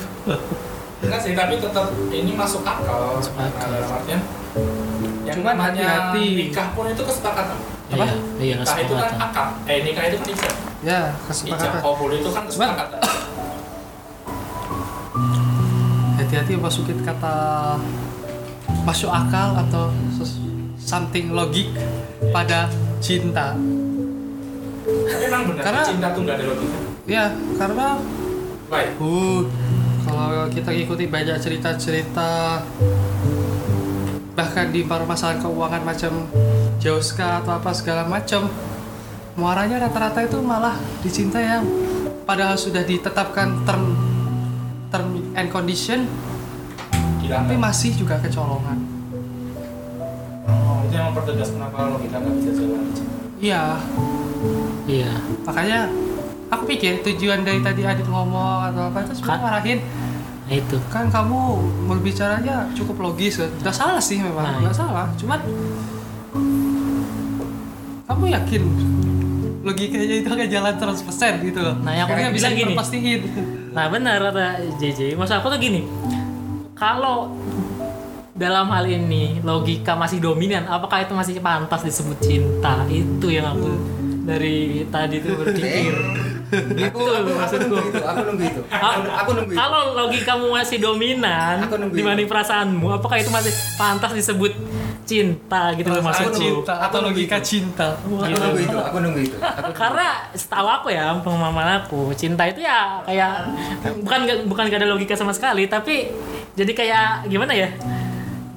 Speaker 1: Enggak sih, tapi tetap ini masuk akal.
Speaker 3: Masuk akal.
Speaker 1: Artian yang
Speaker 2: Cuman hati-hati.
Speaker 1: nikah pun itu kesepakatan.
Speaker 2: Apa?
Speaker 3: iya iya
Speaker 1: Nikah itu kan
Speaker 3: kesepakatan
Speaker 1: akad. Eh nikah itu kan ijab.
Speaker 2: ya
Speaker 1: Ijab
Speaker 2: kesepakatan
Speaker 1: kabul itu kan kesepakatan.
Speaker 2: Hati-hati masukin kata masuk akal atau something logik pada cinta
Speaker 1: emang benar
Speaker 2: Karena-
Speaker 1: cinta tuh nggak ada logika.
Speaker 2: ya karena
Speaker 1: Baik.
Speaker 2: uh, kalau kita ikuti banyak cerita-cerita bahkan di permasalahan keuangan macam Jauska atau apa segala macam muaranya rata-rata itu malah di cinta yang padahal sudah ditetapkan term term and condition tapi
Speaker 1: Dilanggar.
Speaker 2: masih juga kecolongan
Speaker 1: Oh, itu yang mempertegas kenapa logika nggak bisa jalan.
Speaker 2: iya
Speaker 3: iya
Speaker 2: makanya aku pikir tujuan dari tadi Adit ngomong atau apa itu sebenarnya ngarahin
Speaker 3: nah itu
Speaker 2: kan kamu berbicaranya cukup logis nggak salah sih memang
Speaker 3: Nah,
Speaker 2: nggak
Speaker 3: iya.
Speaker 2: salah cuman kamu yakin logikanya itu akan jalan 100% gitu loh
Speaker 3: Nah, yang aku
Speaker 2: bisa
Speaker 3: gini.
Speaker 2: diperpastiin
Speaker 3: Nah benar kata JJ. Maksud aku tuh gini, kalau dalam hal ini logika masih dominan, apakah itu masih pantas disebut cinta? Itu yang aku dari tadi tuh berpikir.
Speaker 5: aku
Speaker 3: Betul,
Speaker 5: aku, aku
Speaker 3: maksudku.
Speaker 5: nunggu itu aku nunggu itu aku, aku nunggu itu
Speaker 3: Kalau logikamu masih dominan
Speaker 5: Aku
Speaker 3: dibanding perasaanmu, apakah itu masih pantas disebut cinta gitu loh maksudku?
Speaker 2: cinta atau logika cinta.
Speaker 5: aku
Speaker 3: Gitu.
Speaker 5: nunggu itu aku nunggu itu. Aku
Speaker 3: Karena setahu aku ya pemahaman aku cinta itu ya kayak bukan bukan gak ada logika sama sekali tapi jadi kayak gimana ya?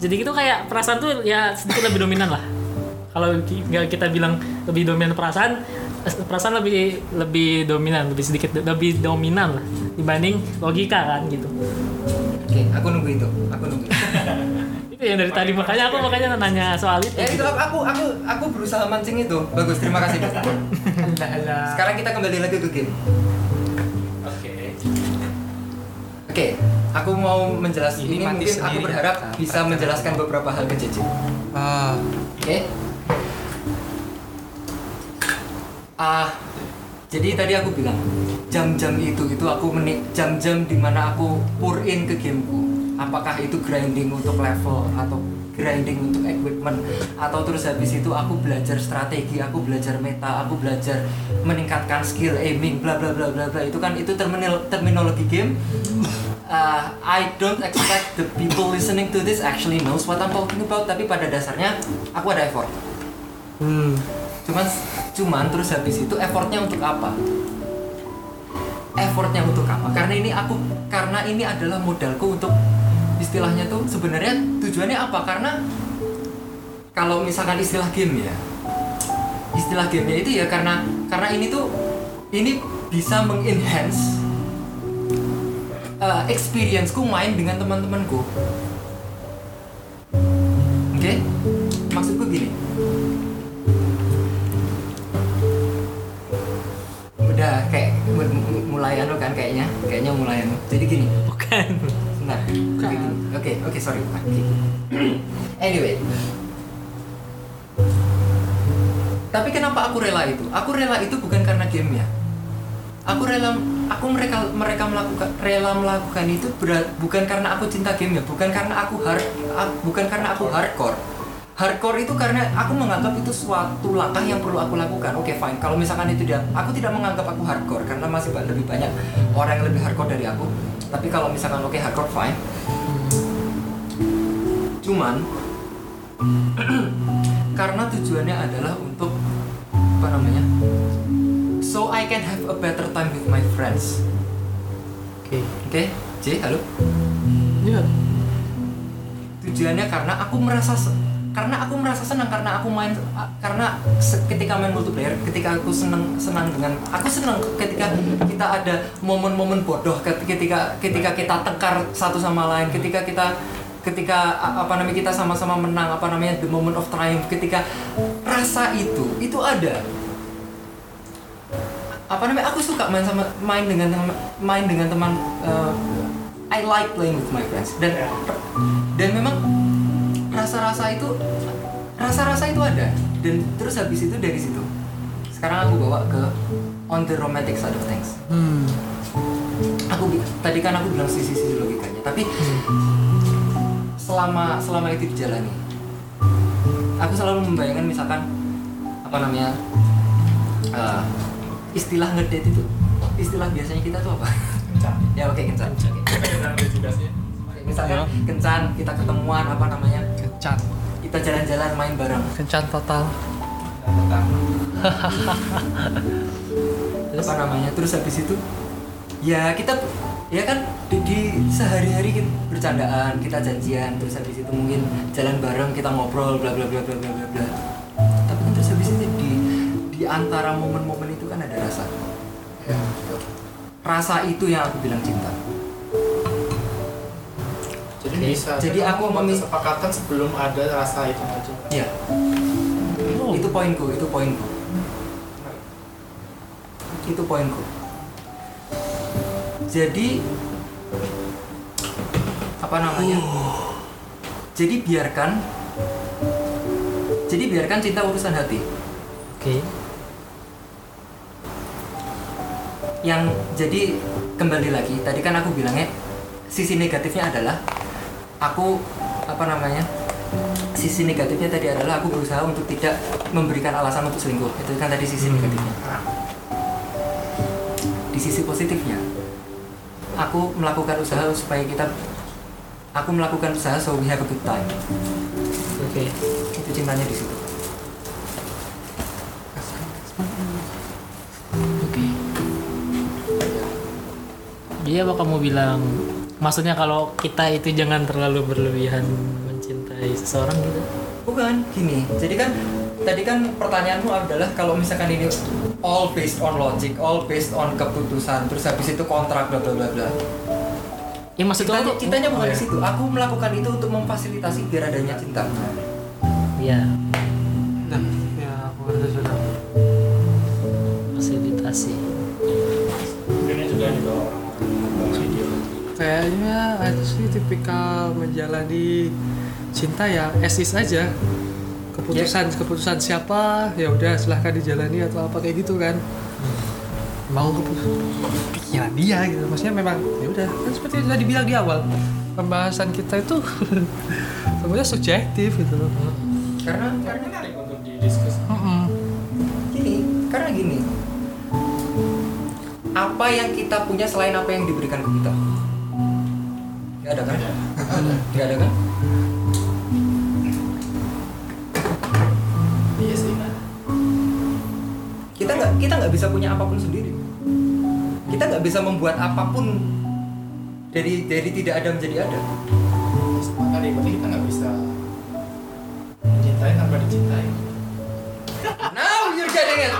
Speaker 3: Jadi gitu kayak perasaan tuh ya sedikit lebih dominan lah. Kalau nggak kita bilang lebih dominan perasaan perasaan lebih lebih dominan lebih sedikit lebih dominan lah dibanding logika kan gitu.
Speaker 5: Oke aku nunggu itu aku nunggu <laughs> itu.
Speaker 3: yang dari tadi makanya aku makanya nanya soal itu
Speaker 5: ya itu aku aku aku berusaha mancing itu bagus terima kasih <laughs> sekarang kita kembali lagi ke game
Speaker 1: Oke.
Speaker 5: oke aku mau menjelaskan
Speaker 2: Ini
Speaker 5: ini, mungkin aku
Speaker 2: sendiri,
Speaker 5: berharap
Speaker 2: kan?
Speaker 5: bisa menjelaskan beberapa hal ke JJ
Speaker 2: ah
Speaker 5: Oke. Ah, jadi tadi aku bilang jam-jam itu itu aku menik jam-jam di mana aku pour in ke gameku. Apakah itu grinding untuk level atau grinding untuk equipment atau terus habis itu aku belajar strategi, aku belajar meta, aku belajar meningkatkan skill aiming, bla bla bla bla bla. Itu kan itu terminal terminologi game. Uh, I don't expect the people listening to this actually knows what I'm talking about, tapi pada dasarnya aku ada effort
Speaker 2: hmm.
Speaker 5: cuman cuman terus habis itu effortnya untuk apa effortnya untuk apa karena ini aku karena ini adalah modalku untuk istilahnya tuh sebenarnya tujuannya apa? Karena kalau misalkan istilah game ya istilah gamenya itu ya karena karena ini tuh ini bisa mengenhance uh, experienceku main dengan teman-temanku. Oke? Maksudku gini. Udah kayak mu- mu- mulai anu kan kayaknya kayaknya mulai anu. Jadi gini.
Speaker 3: Bukan
Speaker 5: Sebentar. Jadi gini. Oke, oke, sorry. Oke. anyway. Tapi kenapa aku rela itu? Aku rela itu bukan karena gamenya. Aku rela, aku mereka mereka melakukan rela melakukan itu berat, bukan karena aku cinta gamenya, bukan karena aku hard, bukan karena aku hardcore. Hardcore itu karena aku menganggap itu suatu langkah yang perlu aku lakukan. Oke, fine. Kalau misalkan itu dia, aku tidak menganggap aku hardcore karena masih lebih banyak orang yang lebih hardcore dari aku. Tapi kalau misalkan oke hardcore fine. Cuman <clears throat> karena tujuannya adalah untuk apa namanya? So I can have a better time with my friends.
Speaker 3: oke
Speaker 5: Oke, J, halo.
Speaker 3: Iya.
Speaker 5: tujuannya karena aku merasa karena aku merasa senang karena aku main karena ketika main multiplayer ketika aku senang senang dengan aku senang ketika kita ada momen-momen bodoh ket- ketika ketika kita tengkar satu sama lain ketika kita ketika apa namanya kita sama-sama menang apa namanya the moment of triumph ketika rasa itu itu ada. Apa namanya aku suka main sama main dengan main dengan teman uh, I like playing with my friends. Dan dan memang rasa-rasa itu rasa-rasa itu ada dan terus habis itu dari situ sekarang aku bawa ke on the romantic side of things
Speaker 2: Hmm.
Speaker 5: aku tadi kan aku bilang sisi-sisi logikanya tapi selama selama itu dijalani aku selalu membayangkan misalkan apa namanya eh, istilah ngedate itu istilah biasanya kita tuh apa
Speaker 1: Kencang.
Speaker 5: ya oke kencan Oke.
Speaker 1: Sih.
Speaker 5: misalkan kencan kita ketemuan apa namanya?
Speaker 2: Kencan.
Speaker 5: Kita jalan-jalan main bareng.
Speaker 2: Kencan total.
Speaker 1: Tentang <laughs>
Speaker 5: apa namanya? Terus habis itu ya kita ya kan di, di sehari-hari kita bercandaan kita janjian terus habis itu mungkin jalan bareng kita ngobrol bla bla bla bla bla bla bla. Tapi kan terus habis itu di di antara momen-momen itu kan ada rasa.
Speaker 1: Ya.
Speaker 5: rasa itu yang aku bilang cinta
Speaker 1: Jadi
Speaker 3: Oke.
Speaker 1: bisa.
Speaker 5: Jadi aku
Speaker 1: membuat kesepakatan sebelum ada rasa itu muncul.
Speaker 5: ya
Speaker 3: Oh.
Speaker 5: itu poinku itu poinku itu poinku jadi apa namanya jadi biarkan jadi biarkan cinta urusan hati
Speaker 3: oke
Speaker 5: yang jadi kembali lagi tadi kan aku bilangnya sisi negatifnya adalah aku apa namanya sisi negatifnya tadi adalah aku berusaha untuk tidak memberikan alasan untuk selingkuh itu kan tadi sisi negatifnya di sisi positifnya aku melakukan usaha supaya kita aku melakukan usaha so we have a good time
Speaker 3: Oke.
Speaker 5: itu cintanya di situ
Speaker 3: Oke. Jadi apa kamu bilang? Maksudnya kalau kita itu jangan terlalu berlebihan mencintai seseorang gitu?
Speaker 5: bukan gini. Jadi kan tadi kan pertanyaanmu adalah kalau misalkan ini all based on logic all based on keputusan terus habis itu kontrak bla bla bla bla.
Speaker 3: Ya maksudku
Speaker 5: kitanya,
Speaker 3: aku-
Speaker 5: kitanya bukan
Speaker 3: Oh,
Speaker 5: di
Speaker 3: ya.
Speaker 5: situ. Aku melakukan itu untuk memfasilitasi biar adanya cinta.
Speaker 3: Iya,
Speaker 2: Kayaknya itu sih tipikal menjalani cinta ya as is aja. Keputusan keputusan siapa ya udah silahkan dijalani atau apa kayak gitu kan. Mau kepikiran dia gitu. Maksudnya memang ya udah kan seperti yang tadi bilang di awal pembahasan kita itu <laughs> sebenarnya subjektif gitu loh.
Speaker 5: karena karena
Speaker 1: menarik untuk didiskus
Speaker 2: Mm-mm.
Speaker 5: gini karena gini apa yang kita punya selain apa yang diberikan ke kita nggak ada kan? Nggak ada kan?
Speaker 1: Iya sih
Speaker 5: kita nggak kita nggak bisa punya apa pun sendiri. Kita nggak bisa membuat apa pun dari dari tidak ada menjadi ada.
Speaker 1: Makanya berarti kita nggak bisa mencintai tanpa dicintai
Speaker 5: getting it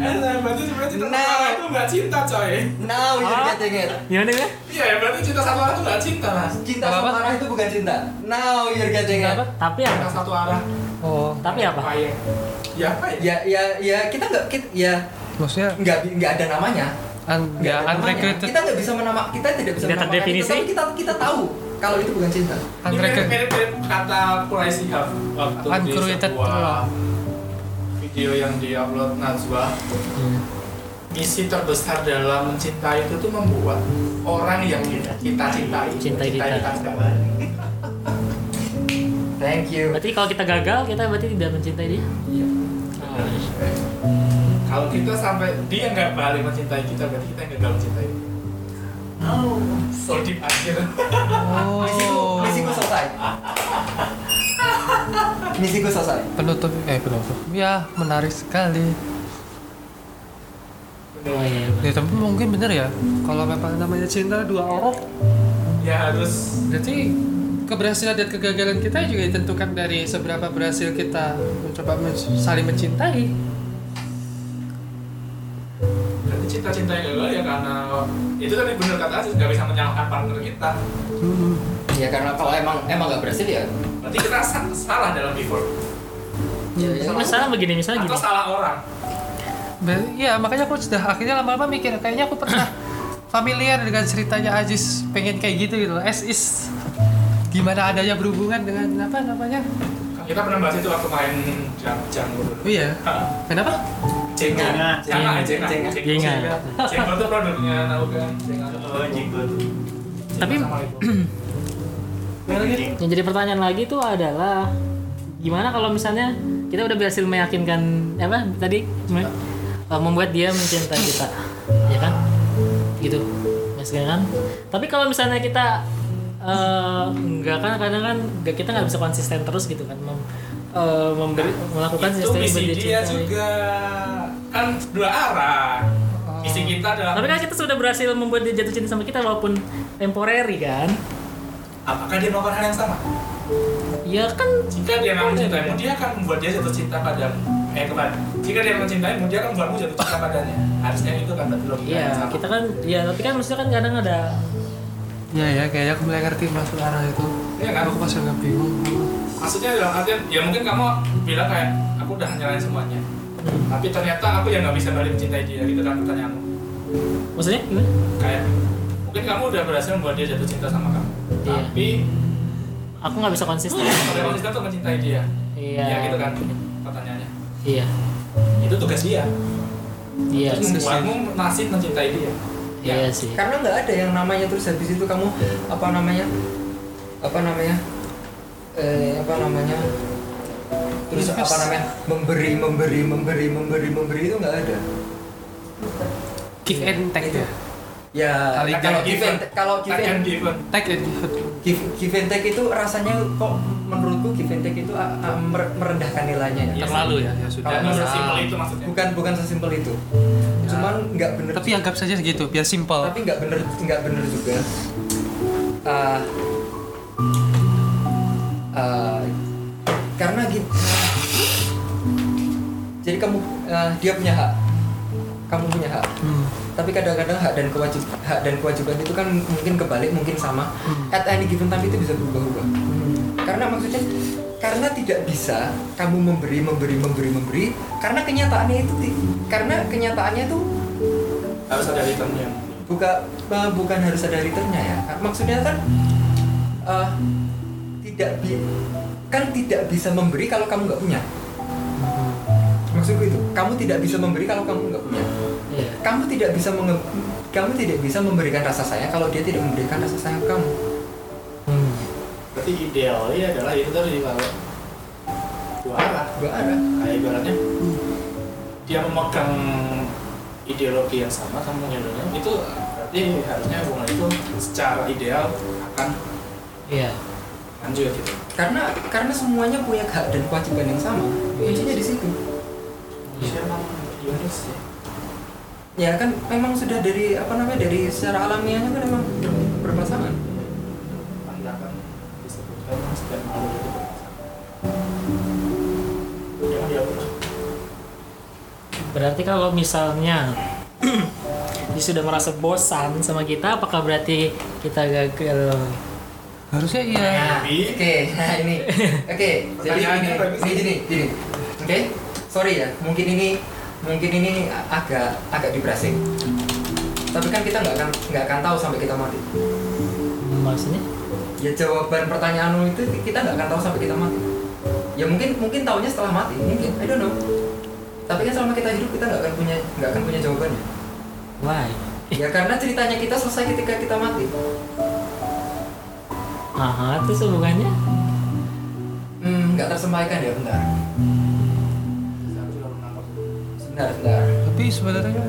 Speaker 1: eh berarti cinta
Speaker 5: Nah.
Speaker 1: satu orang itu nggak cinta coy.
Speaker 5: Now you're getting it
Speaker 3: Gimana ya?
Speaker 1: iya ya berarti cinta satu orang itu nggak cinta mas.
Speaker 5: Cinta sama arah itu bukan cinta. Now you're getting it
Speaker 3: Apa? Tapi
Speaker 1: cinta
Speaker 3: apa?
Speaker 1: satu arah.
Speaker 2: Oh,
Speaker 3: Tapi apa?
Speaker 1: ya? Ya apa ya?
Speaker 5: Ya ya ya kita nggak kita, ya
Speaker 2: maksudnya?
Speaker 5: nggak nggak ada namanya. Nggak ada namanya. kita nggak bisa menama kita tidak bisa menamakan itu, tapi kita kita tahu kalau itu bukan cinta.
Speaker 1: Ini mirip
Speaker 2: unregulated
Speaker 1: mirip mirip kata Quraish Shihab waktu di sebuah
Speaker 2: love.
Speaker 1: Video yang diupload Najwa
Speaker 3: Hmm.
Speaker 1: misi terbesar dalam mencintai itu tuh membuat orang yang kita, kita cintai
Speaker 3: Cintai
Speaker 1: mencintai
Speaker 3: kita.
Speaker 1: juga. <laughs>
Speaker 5: thank you
Speaker 3: Berarti kalau kita gagal, kita berarti tidak mencintai dia?
Speaker 1: Iya.
Speaker 3: Oh.
Speaker 1: Kalau kita sampai dia nggak balik mencintai kita, berarti kita yang gagal mencintai. Oh, so deep akhir.
Speaker 2: oh
Speaker 5: misiku <laughs> selesai misiku selesai
Speaker 2: penutup eh penutup ya menarik sekali
Speaker 3: Oh iya.
Speaker 2: ya tapi mungkin bener ya kalau memang namanya cinta dua orang
Speaker 1: ya harus
Speaker 2: berarti keberhasilan dan kegagalan kita juga ditentukan dari seberapa berhasil kita mencoba men- saling mencintai
Speaker 1: berarti cinta-cinta yang gagal ya karena itu tadi bener kata Aziz nggak bisa menyalahkan partner kita.
Speaker 2: Hmm.
Speaker 5: Ya karena kalau emang emang nggak berhasil ya
Speaker 1: Berarti kita sa- salah dalam before
Speaker 5: ya, ya.
Speaker 3: Misalnya begini, misalnya
Speaker 1: atau
Speaker 3: gini.
Speaker 1: salah orang.
Speaker 2: Ber- Iya makanya aku sudah akhirnya lama-lama mikir kayaknya aku pernah familiar dengan ceritanya Ajis pengen kayak gitu gitu as is gimana adanya berhubungan dengan apa namanya
Speaker 1: Kita pernah bahas itu waktu main jam jam dulu.
Speaker 2: oh iya kenapa
Speaker 1: Jenga,
Speaker 5: Jenga.
Speaker 1: Jenga, Jenga,
Speaker 5: Jenga.
Speaker 3: Jenga.
Speaker 1: Jenga itu produknya Nauga. Jenga.
Speaker 4: Oh, Jenggot.
Speaker 3: Tapi-. <clears throat> Yang jadi pertanyaan lagi tuh adalah gimana kalau misalnya kita udah berhasil meyakinkan apa tadi me- uh, membuat dia mencintai kita, ya kan? Gitu, mas kan? Tapi kalau misalnya kita uh, enggak kan kadang kan kita nggak bisa konsisten terus gitu kan mem, uh, memberi melakukan
Speaker 1: itu misi
Speaker 3: dia
Speaker 1: dia
Speaker 3: cintai.
Speaker 1: juga kan dua arah misi kita adalah
Speaker 3: Tapi kan kita sudah berhasil membuat dia jatuh cinta sama kita walaupun temporary kan?
Speaker 1: Apakah dia melakukan hal yang sama?
Speaker 3: Ya kan
Speaker 1: jika dia memang mencintaimu dia akan membuat dia jatuh cinta padamu. Eh kembali. Jika dia mencintaimu dia akan membuatmu jatuh cinta padanya. Harusnya itu kan berarti logika
Speaker 3: Iya,
Speaker 1: yang sama.
Speaker 3: kita kan ya tapi kan maksudnya kan kadang ada
Speaker 2: ya ya kayaknya aku mulai ngerti maksud arah itu.
Speaker 1: Iya kan?
Speaker 2: aku masih agak bingung.
Speaker 1: Maksudnya dalam artian ya mungkin kamu bilang kayak aku udah nyalain semuanya. Tapi ternyata aku yang nggak bisa balik mencintai dia gitu kan pertanyaanmu.
Speaker 3: Maksudnya gimana?
Speaker 1: kayak mungkin kamu udah berhasil membuat dia jatuh cinta sama kamu
Speaker 3: Iya.
Speaker 1: tapi
Speaker 3: Aku nggak bisa konsisten.
Speaker 1: udah konsisten untuk mencintai dia
Speaker 3: Iya.
Speaker 1: ya gitu kan pertanyaannya
Speaker 3: Iya.
Speaker 1: itu tugas dia
Speaker 3: Iya.
Speaker 1: terus membuatmu masih mencintai dia
Speaker 3: Iya sih.
Speaker 5: karena nggak ada yang namanya terus habis itu kamu apa namanya apa namanya eh, apa namanya terus apa namanya memberi memberi memberi memberi memberi itu nggak ada
Speaker 2: give and take
Speaker 5: Itu.
Speaker 2: ya
Speaker 5: ya
Speaker 2: Kali
Speaker 5: kalau
Speaker 2: give
Speaker 5: give and kalau give
Speaker 1: and
Speaker 2: take and give
Speaker 5: give, give and take itu rasanya kok menurutku give and take itu ah, mer- merendahkan nilainya ya.
Speaker 2: Terlalu ya ya sudah.
Speaker 5: Kalau
Speaker 1: sesimpel itu maksudnya.
Speaker 5: bukan bukan sesimpel itu. Cuman nggak bener
Speaker 2: tapi anggap saja segitu biar simple
Speaker 5: tapi nggak bener nggak bener juga. Ah, ah, karena gitu jadi kamu ah, dia punya hak. Kamu punya hak.
Speaker 2: Hmm.
Speaker 5: Tapi kadang-kadang hak dan kewajib hak dan kewajiban itu kan mungkin kebalik mungkin sama
Speaker 2: Hmm.
Speaker 5: at any given time itu bisa berubah-ubah karena maksudnya karena tidak bisa kamu memberi memberi memberi memberi karena kenyataannya itu karena kenyataannya itu
Speaker 1: Harus ada returnnya.
Speaker 5: buka eh, bukan harus ada returnnya ya maksudnya kan eh, tidak bi kan tidak bisa memberi kalau kamu nggak punya maksudku itu kamu tidak bisa memberi kalau kamu nggak punya. Kamu tidak bisa menge- kamu tidak bisa memberikan rasa sayang kalau dia tidak memberikan rasa sayang ke kamu
Speaker 3: Hmm.
Speaker 1: Berarti idealnya adalah itu tadi kalau dua arah.
Speaker 5: dua arah
Speaker 1: Kayak ibaratnya dia memegang ideologi yang sama kamu mengendongnya itu berarti harusnya hubungan itu secara ideal akan
Speaker 3: Iya.
Speaker 1: lanjut gitu.
Speaker 5: karena karena semuanya punya hak dan kewajiban yang sama kuncinya di situ
Speaker 1: Manusia emang unik sih.
Speaker 5: Ya kan memang sudah dari apa namanya dari secara alamiahnya kan memang ber- berpasangan.
Speaker 1: Anda kan disebutkan setiap makhluk itu berpasangan.
Speaker 3: Berarti kalau misalnya <coughs> dia sudah merasa bosan sama kita, apakah berarti kita gagal?
Speaker 2: harusnya iya.
Speaker 1: Tapi
Speaker 5: oke nah ini. <laughs> Oke jadi
Speaker 1: Pertanyaannya
Speaker 5: ini gini gini. Oke sorry ya mungkin ini mungkin ini agak agak depressing. Tapi kan kita nggak akan nggak akan tahu sampai kita mati.
Speaker 3: Maksudnya?
Speaker 5: ya jawaban pertanyaanmu itu kita nggak akan tahu sampai kita mati. Ya mungkin mungkin tahunya setelah mati mungkin. I don't know. Tapi kan selama kita hidup kita nggak akan punya nggak akan punya jawabannya
Speaker 3: Why?
Speaker 5: ya karena ceritanya kita selesai ketika kita mati.
Speaker 3: Aha, terus hubungannya?
Speaker 5: hmm nggak tersampaikan ya bentar sebentar sebentar
Speaker 2: tapi sebenarnya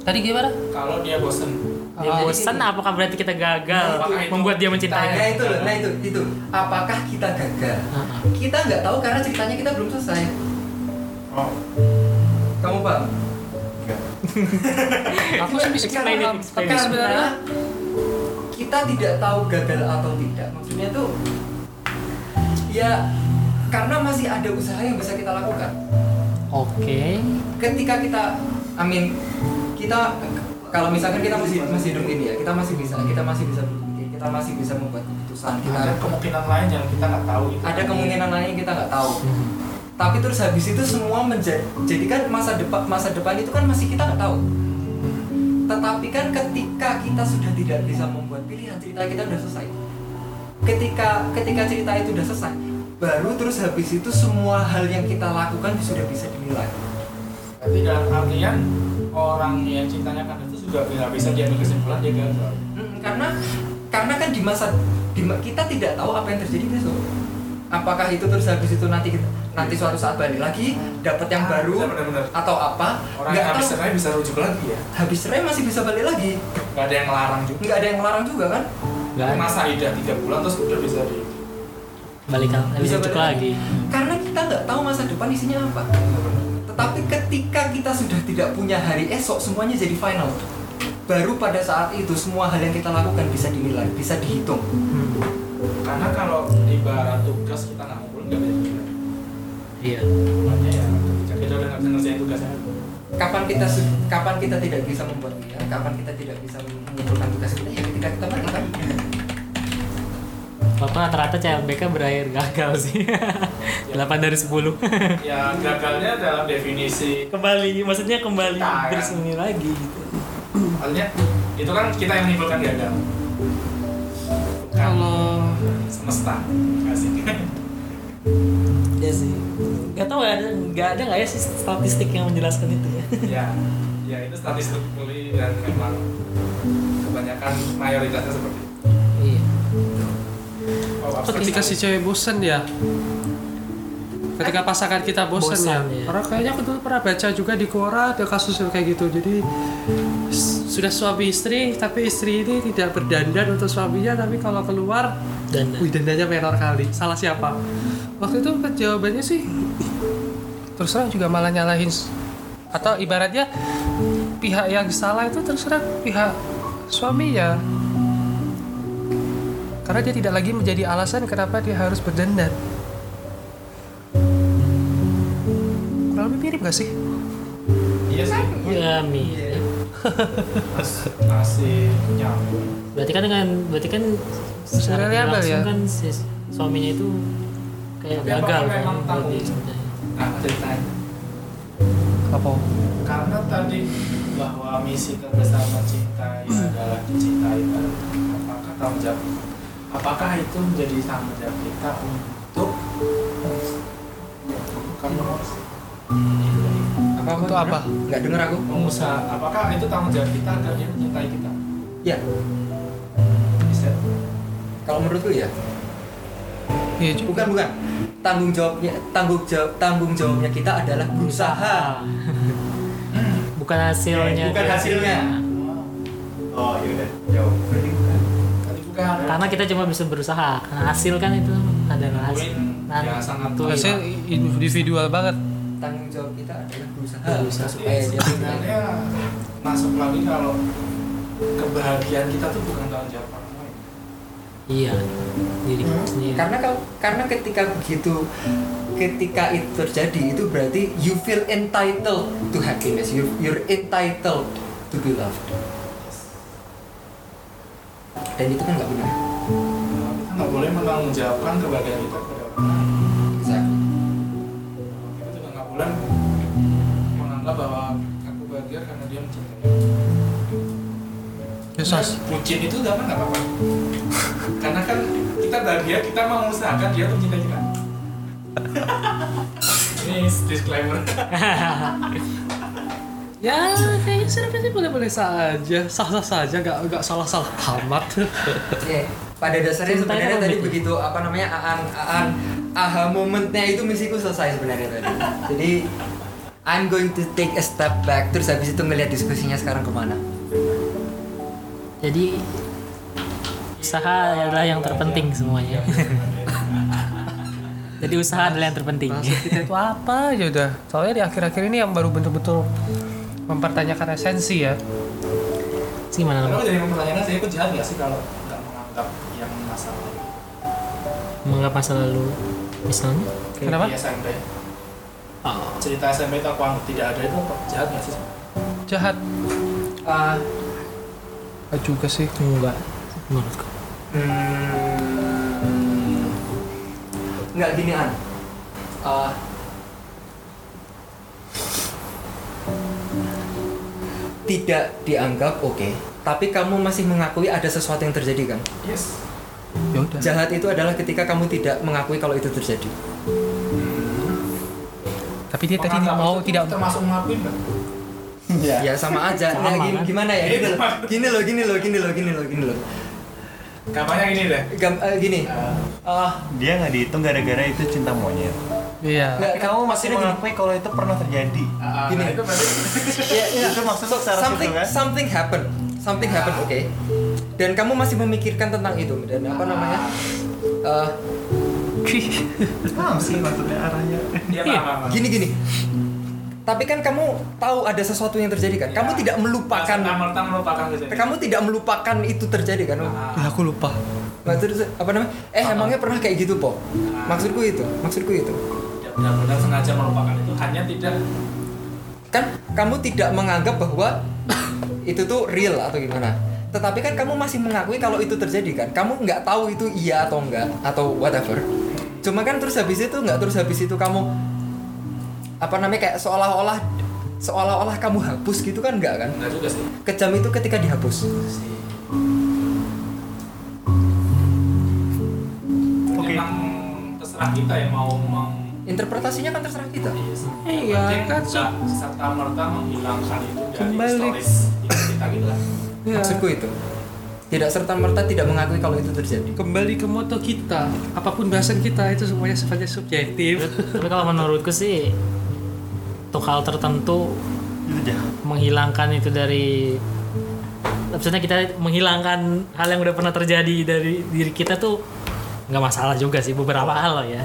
Speaker 2: tadi gimana?
Speaker 1: Kalau dia bosan,
Speaker 3: Dia
Speaker 2: Ah,
Speaker 3: bosan, apakah berarti kita gagal
Speaker 1: Apakah itu-
Speaker 3: membuat dia
Speaker 5: nah,
Speaker 3: mencintai?
Speaker 5: nah itu loh nah itu itu. Apakah kita gagal?
Speaker 3: Aha.
Speaker 5: kita nggak tahu karena ceritanya kita belum selesai.
Speaker 1: Oh,
Speaker 5: kamu paham <laughs>
Speaker 2: aku sih bisa tapi
Speaker 3: it.
Speaker 2: sebenarnya
Speaker 5: kita tidak tahu gagal atau tidak. Maksudnya tuh ya karena masih ada usaha yang bisa kita lakukan
Speaker 3: Oke.
Speaker 5: ketika kita amin kita kalau misalkan kita masih masih hidup ini ya kita masih bisa kita masih bisa berpikir kita masih bisa membuat keputusan kita
Speaker 1: ada kemungkinan lain yang kita nggak tahu itu.
Speaker 5: ada kemungkinan lain yang kita nggak tahu tapi terus habis itu semua menjadi jadi kan masa depan masa depan itu kan masih kita nggak tahu tetapi kan ketika kita sudah tidak bisa membuat pilihan cerita kita udah selesai ketika ketika cerita itu udah selesai baru terus habis itu semua hal yang kita lakukan sudah bisa dinilai
Speaker 1: Berarti dalam artian orang yang cintanya kan itu juga nggak bisa diambil kesimpulan dia gagal.
Speaker 5: Mm, karena karena kan di masa di, kita tidak tahu apa yang terjadi besok apakah itu terus habis itu nanti kita- nanti suatu saat balik lagi dapat yang
Speaker 1: Ah,
Speaker 5: baru
Speaker 1: benar-benar.
Speaker 5: atau apa
Speaker 1: Orang
Speaker 5: nggak
Speaker 1: yang habis cerai bisa rujuk lagi ya.
Speaker 5: habis cerai masih bisa balik lagi
Speaker 1: Gak ada yang ngelarang juga.
Speaker 5: nggak ada yang melarang juga kan
Speaker 3: Gak ada.
Speaker 1: Masa idah tiga bulan terus udah bisa di.
Speaker 3: Balikan,
Speaker 5: Bisa
Speaker 3: bisa
Speaker 5: balik
Speaker 3: lagi.
Speaker 5: karena kita nggak tahu masa depan isinya apa tetapi ketika kita sudah tidak punya hari esok semuanya jadi final baru pada saat itu semua hal yang kita lakukan bisa dinilai bisa dihitung
Speaker 3: Hmm.
Speaker 1: Karena kalau di barat tugas kita nggak ngumpul nggak bisa.
Speaker 3: Iya.
Speaker 1: Makanya ya ketika kita udah nggak bisa ngerjain tugasnya.
Speaker 5: kapan kita kapan kita tidak bisa membuat pilihan kapan kita tidak bisa mengumpulkan tugas kita ya ketika kita mati kan
Speaker 3: Bapak rata-rata CLBK berakhir gagal sih. <laughs> 8 dari 10. <laughs>
Speaker 1: Ya gagalnya dalam definisi
Speaker 3: kembali, maksudnya kembali
Speaker 1: Kita, kan?
Speaker 3: bersemi lagi gitu.
Speaker 1: Artinya itu kan kita yang menimbulkan gagal.
Speaker 2: Kalau
Speaker 1: semesta. Asik. <laughs>
Speaker 3: Ya sih. Gak tau ada nggak ada nggak ya sih statistik yang menjelaskan itu ya.
Speaker 1: ya, ya itu statistik pulih dan memang kebanyakan mayoritasnya seperti itu.
Speaker 3: Iya.
Speaker 2: Ketika si cewek bosen ya. Ketika pasangan kita
Speaker 3: Bosan,
Speaker 2: ya.
Speaker 3: ya.
Speaker 2: karena kayaknya aku dulu pernah baca juga di Quran ada kasus yang kayak gitu. Jadi sudah suami istri tapi istri ini tidak berdandan untuk suaminya tapi kalau keluar
Speaker 3: Dan
Speaker 2: wih dandannya menor kali. Salah siapa? Waktu itu jawabannya sih terus terang juga malah nyalahin atau ibaratnya pihak yang salah itu terus terang pihak suami ya karena dia tidak lagi menjadi alasan kenapa dia harus berdandan kurang lebih mirip gak sih
Speaker 1: Iya sih.
Speaker 3: ya mi.
Speaker 1: Mas- Masih nyambung.
Speaker 3: Berarti kan dengan berarti kan secara langsung
Speaker 2: ya?
Speaker 3: kan si suaminya itu kayak
Speaker 1: Tapi
Speaker 3: gagal kan
Speaker 1: memang? Nah, ceritanya.
Speaker 2: apa
Speaker 1: Karena tadi bahwa misi terbesar mencintai adalah dicintai. Apakah tanggung jawab? Apakah itu menjadi tanggung jawab kita untuk kamu
Speaker 5: Apa
Speaker 2: Untuk apa?
Speaker 5: Nggak denger aku.
Speaker 1: mengusaha? Apakah itu tanggung jawab kita agar dia mencintai kita?
Speaker 5: Ya,
Speaker 1: Bisa.
Speaker 5: kalau menurutku ya.
Speaker 2: iya juga
Speaker 5: Bukan bukan. Tanggung jawabnya tanggung jawab tanggung jawabnya kita adalah berusaha.
Speaker 3: bukan hasilnya
Speaker 5: Bukan hasilnya.
Speaker 6: Oh iya jauh.
Speaker 3: Karena kita cuma bisa berusaha karena hasil kan itu adalah hasil
Speaker 1: Poin
Speaker 3: Nah,
Speaker 1: yang sangat
Speaker 3: itu
Speaker 2: Hasil individual banget
Speaker 5: Tanggung jawab kita adalah berusaha.
Speaker 3: Berusaha.
Speaker 5: supaya
Speaker 1: Jadi
Speaker 5: dia
Speaker 1: sebenarnya masuk lagi kalau kebahagiaan kita tuh bukan tanggung jawab orang lain.
Speaker 3: iya diri
Speaker 5: Hmm.
Speaker 3: sendiri
Speaker 5: Karena kalau karena ketika begitu ketika itu terjadi itu berarti you feel entitled to happiness. You you're entitled to be loved. Dan itu kan nggak benar.
Speaker 1: Kita nggak boleh menanggungjawabkan kebahagiaan kita kepada orang lain.
Speaker 5: Exactly.
Speaker 1: Kita juga nggak boleh menganggap bahwa aku bahagia karena dia mencintai.
Speaker 2: Yesus
Speaker 1: Bucin itu udah apa nggak apa-apa. karena kan kita bahagia kita mau mengusahakan dia untuk mencintai kita. <laughs> Ini disclaimer. <laughs>
Speaker 2: ya kayaknya sih sih boleh boleh saja sah sah saja nggak nggak salah salah amat <laughs>
Speaker 5: Ya, pada dasarnya
Speaker 3: Cinta
Speaker 5: sebenarnya
Speaker 3: itu
Speaker 5: tadi
Speaker 3: rumit.
Speaker 5: begitu apa namanya aan aan aha momentnya itu misiku selesai sebenarnya tadi. Jadi I'm going to take a step back terus habis itu ngelihat diskusinya sekarang ke mana.
Speaker 3: jadi usaha adalah yang terpenting semuanya <laughs> jadi usaha adalah yang terpenting
Speaker 2: maksud kita itu apa ya udah soalnya di akhir-akhir ini yang baru betul-betul mempertanyakan esensi ya.
Speaker 3: Sih gimana
Speaker 1: Kalau jadi mempertanyakan saya aku jahat nggak sih kalau nggak menganggap yang masalah
Speaker 3: menganggap masa lalu misalnya?
Speaker 1: Kayak
Speaker 2: Kenapa?
Speaker 1: di SMP.
Speaker 3: oh,
Speaker 1: Cerita SMP itu aku anggap tidak ada itu jahat nggak sih?
Speaker 2: jahat.
Speaker 5: Ah,
Speaker 2: Ah, juga sih.
Speaker 3: Enggak menurutku.
Speaker 5: Hmm, nggak gini an. Ah, tidak dianggap oke, tapi kamu masih mengakui ada sesuatu yang terjadi kan?
Speaker 1: Yes.
Speaker 2: ya udah
Speaker 5: Jahat itu adalah ketika kamu tidak mengakui kalau itu terjadi.
Speaker 2: tapi dia tadi mau tidak
Speaker 1: termasuk mengakuin nggak? <laughs>
Speaker 5: Ya sama aja.
Speaker 3: Sama,
Speaker 5: Nah, gini-
Speaker 3: kan?
Speaker 5: gimana ya? Gini loh, gini loh, gini loh, gini loh, gini loh, gini loh.
Speaker 1: Kampanye ini deh.
Speaker 5: Gam- eh, gini. Ah,
Speaker 6: Dia nggak dihitung gara-gara itu cinta monyet.
Speaker 2: Iya
Speaker 5: nggak,
Speaker 6: Tapi kamu masih mengakui kalau itu pernah terjadi.
Speaker 5: Gini.
Speaker 1: Nah, itu berarti <laughs>
Speaker 5: Ya, ya.
Speaker 6: Itu maksudnya
Speaker 5: So,
Speaker 6: secara
Speaker 5: something,
Speaker 6: situ kan?
Speaker 5: something happen, something happen, oke. Dan kamu masih memikirkan tentang itu dan apa namanya? Eh, <laughs>
Speaker 6: Paham sih maksudnya arahnya.
Speaker 1: dia paham, paham.
Speaker 5: gini gini. Tapi kan kamu tahu ada sesuatu yang terjadi kan? Kamu
Speaker 1: Ya.
Speaker 5: tidak melupakan,
Speaker 1: Merta melupakan kejadian.
Speaker 5: kamu tidak melupakan itu terjadi kan?
Speaker 1: Ah,
Speaker 2: ya aku lupa
Speaker 5: terus apa namanya? Eh emangnya pernah kayak gitu po? Maksudku itu, maksudku itu.
Speaker 1: Benar-benar sengaja melupakan itu hanya tidak
Speaker 5: kan kamu tidak menganggap bahwa itu tuh real atau gimana? Tetapi kan kamu masih mengakui kalau itu terjadi kan? Kamu nggak tahu itu iya atau enggak atau whatever. Cuma kan terus habis itu nggak terus habis itu kamu apa namanya kayak seolah-olah seolah-olah kamu hapus gitu kan enggak kan?
Speaker 1: Enggak juga sih.
Speaker 5: kejam itu ketika dihapus.
Speaker 6: Oke.
Speaker 1: Memang terserah kita ya mau mau
Speaker 5: interpretasinya kan terserah kita
Speaker 2: Iya, kan,
Speaker 1: kan serta merta menghilangkan itu dari
Speaker 2: Kembali.
Speaker 1: stories hidup kita gitu kan.
Speaker 2: Iya.
Speaker 5: maksudku itu tidak serta merta tidak mengakui kalau itu terjadi.
Speaker 2: Kembali ke moto kita, apa pun bahasan kita itu semuanya sifatnya subjektif.
Speaker 3: Tapi kalau menurutku sih untuk hal tertentu
Speaker 6: Itu jahat.
Speaker 3: menghilangkan itu dari maksudnya kita menghilangkan hal yang udah pernah terjadi dari diri kita tuh nggak masalah juga sih beberapa hal loh ya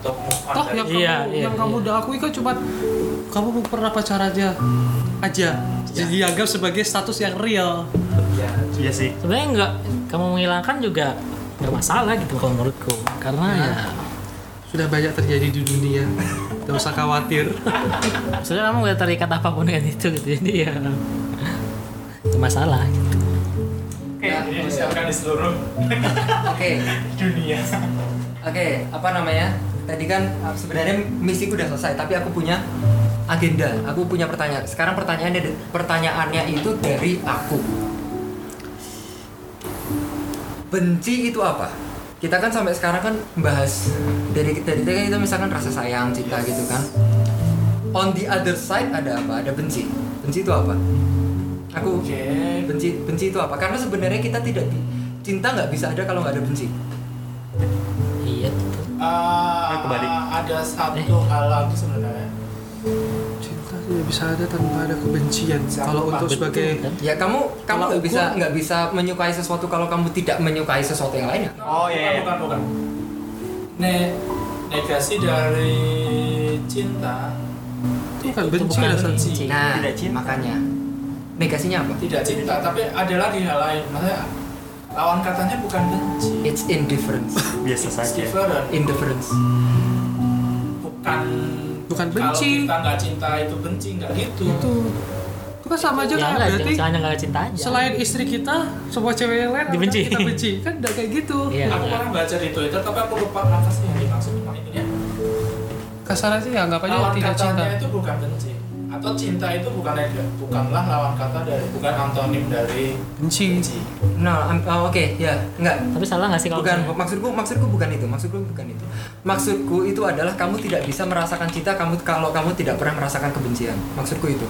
Speaker 1: untuk move on
Speaker 2: Toh
Speaker 1: dari-
Speaker 2: yang
Speaker 3: Iya,
Speaker 2: kamu
Speaker 3: iya,
Speaker 2: yang kamu
Speaker 3: iya.
Speaker 2: udah akui kan cuma kamu pernah pacaran aja aja. Jadi dianggap sebagai status yang real.
Speaker 1: ya,
Speaker 6: Iya sih.
Speaker 3: sebenarnya nggak kamu menghilangkan juga nggak masalah gitu kalau menurutku karena ya
Speaker 2: Sudah banyak terjadi di dunia. Gak usah khawatir. <laughs>
Speaker 3: maksudnya kamu nggak terikat apa pun dengan itu gitu jadi ya nggak masalah gitu.
Speaker 1: Oke, ini disiapkan di seluruh
Speaker 5: Oke, <laughs>
Speaker 1: dunia.
Speaker 5: oke, apa namanya? Tadi kan uh, sebenarnya misiku udah selesai, tapi aku punya agenda. Aku punya pertanyaan. Sekarang pertanyaannya pertanyaannya itu dari aku. Benci itu apa? Kita kan sampai sekarang kan bahas dari dari tadi kita misalkan rasa sayang, cinta gitu kan. On the other side ada apa? Ada benci. Benci itu apa? Aku
Speaker 1: Oke.
Speaker 5: benci benci itu apa? Karena sebenarnya kita tidak cinta nggak bisa ada kalau nggak ada benci.
Speaker 3: Iya betul.
Speaker 1: Eh,
Speaker 6: kebalik.
Speaker 1: ada satu hal lagi sebenarnya.
Speaker 2: Cinta tidak bisa ada tanpa ada kebencian.
Speaker 1: Siapa?
Speaker 2: Kalau untuk
Speaker 3: Betul,
Speaker 2: sebagai
Speaker 3: kan?
Speaker 5: Ya kamu kamu nggak bisa nggak bisa menyukai sesuatu kalau kamu tidak menyukai sesuatu yang lainnya.
Speaker 6: Oh, iya, iya.
Speaker 1: Bukan, bukan. Ne negasi dari cinta
Speaker 2: itu kan
Speaker 1: itu
Speaker 2: benci
Speaker 1: bukan benci.
Speaker 5: Nah,
Speaker 6: Tidak cinta.
Speaker 5: makanya negasinya apa?
Speaker 1: Tidak cinta, tapi ada lagi hal lain. Maksudnya lawan katanya bukan benci.
Speaker 5: It's indifference. <laughs>
Speaker 6: Biasa
Speaker 1: It's
Speaker 6: saja.
Speaker 1: different.
Speaker 5: Indifference.
Speaker 1: Bukan
Speaker 2: Bukan
Speaker 1: Kalau
Speaker 2: benci.
Speaker 1: kita nggak cinta itu benci nggak gitu.
Speaker 2: Itu itu kan sama aja
Speaker 3: ya
Speaker 2: kan
Speaker 3: nggak
Speaker 2: berarti
Speaker 3: hanya nggak cinta aja
Speaker 2: selain istri kita semua cewek yang lain
Speaker 3: Dibenci.
Speaker 2: kita benci kan udah kayak gitu
Speaker 3: Iya.
Speaker 1: Aku pernah baca di Twitter, tapi aku lupa apa sih yang dimaksud sama ininya.
Speaker 2: kasarnya sih ya anggap aja
Speaker 1: lawan
Speaker 2: tidak cinta
Speaker 1: katanya itu bukan benci atau cinta itu bukan bukanlah lawan kata dari bukan antonim dari
Speaker 2: benci
Speaker 1: benci
Speaker 5: No, I'm- oh, oke, ya, enggak.
Speaker 3: tapi salah nggak sih kalau
Speaker 5: Bukan,
Speaker 3: misalnya-
Speaker 5: maksudku maksudku bukan itu. Maksudku bukan itu. Maksudku itu adalah kamu tidak bisa merasakan cinta kamu kalau kamu tidak pernah merasakan kebencian. Maksudku itu.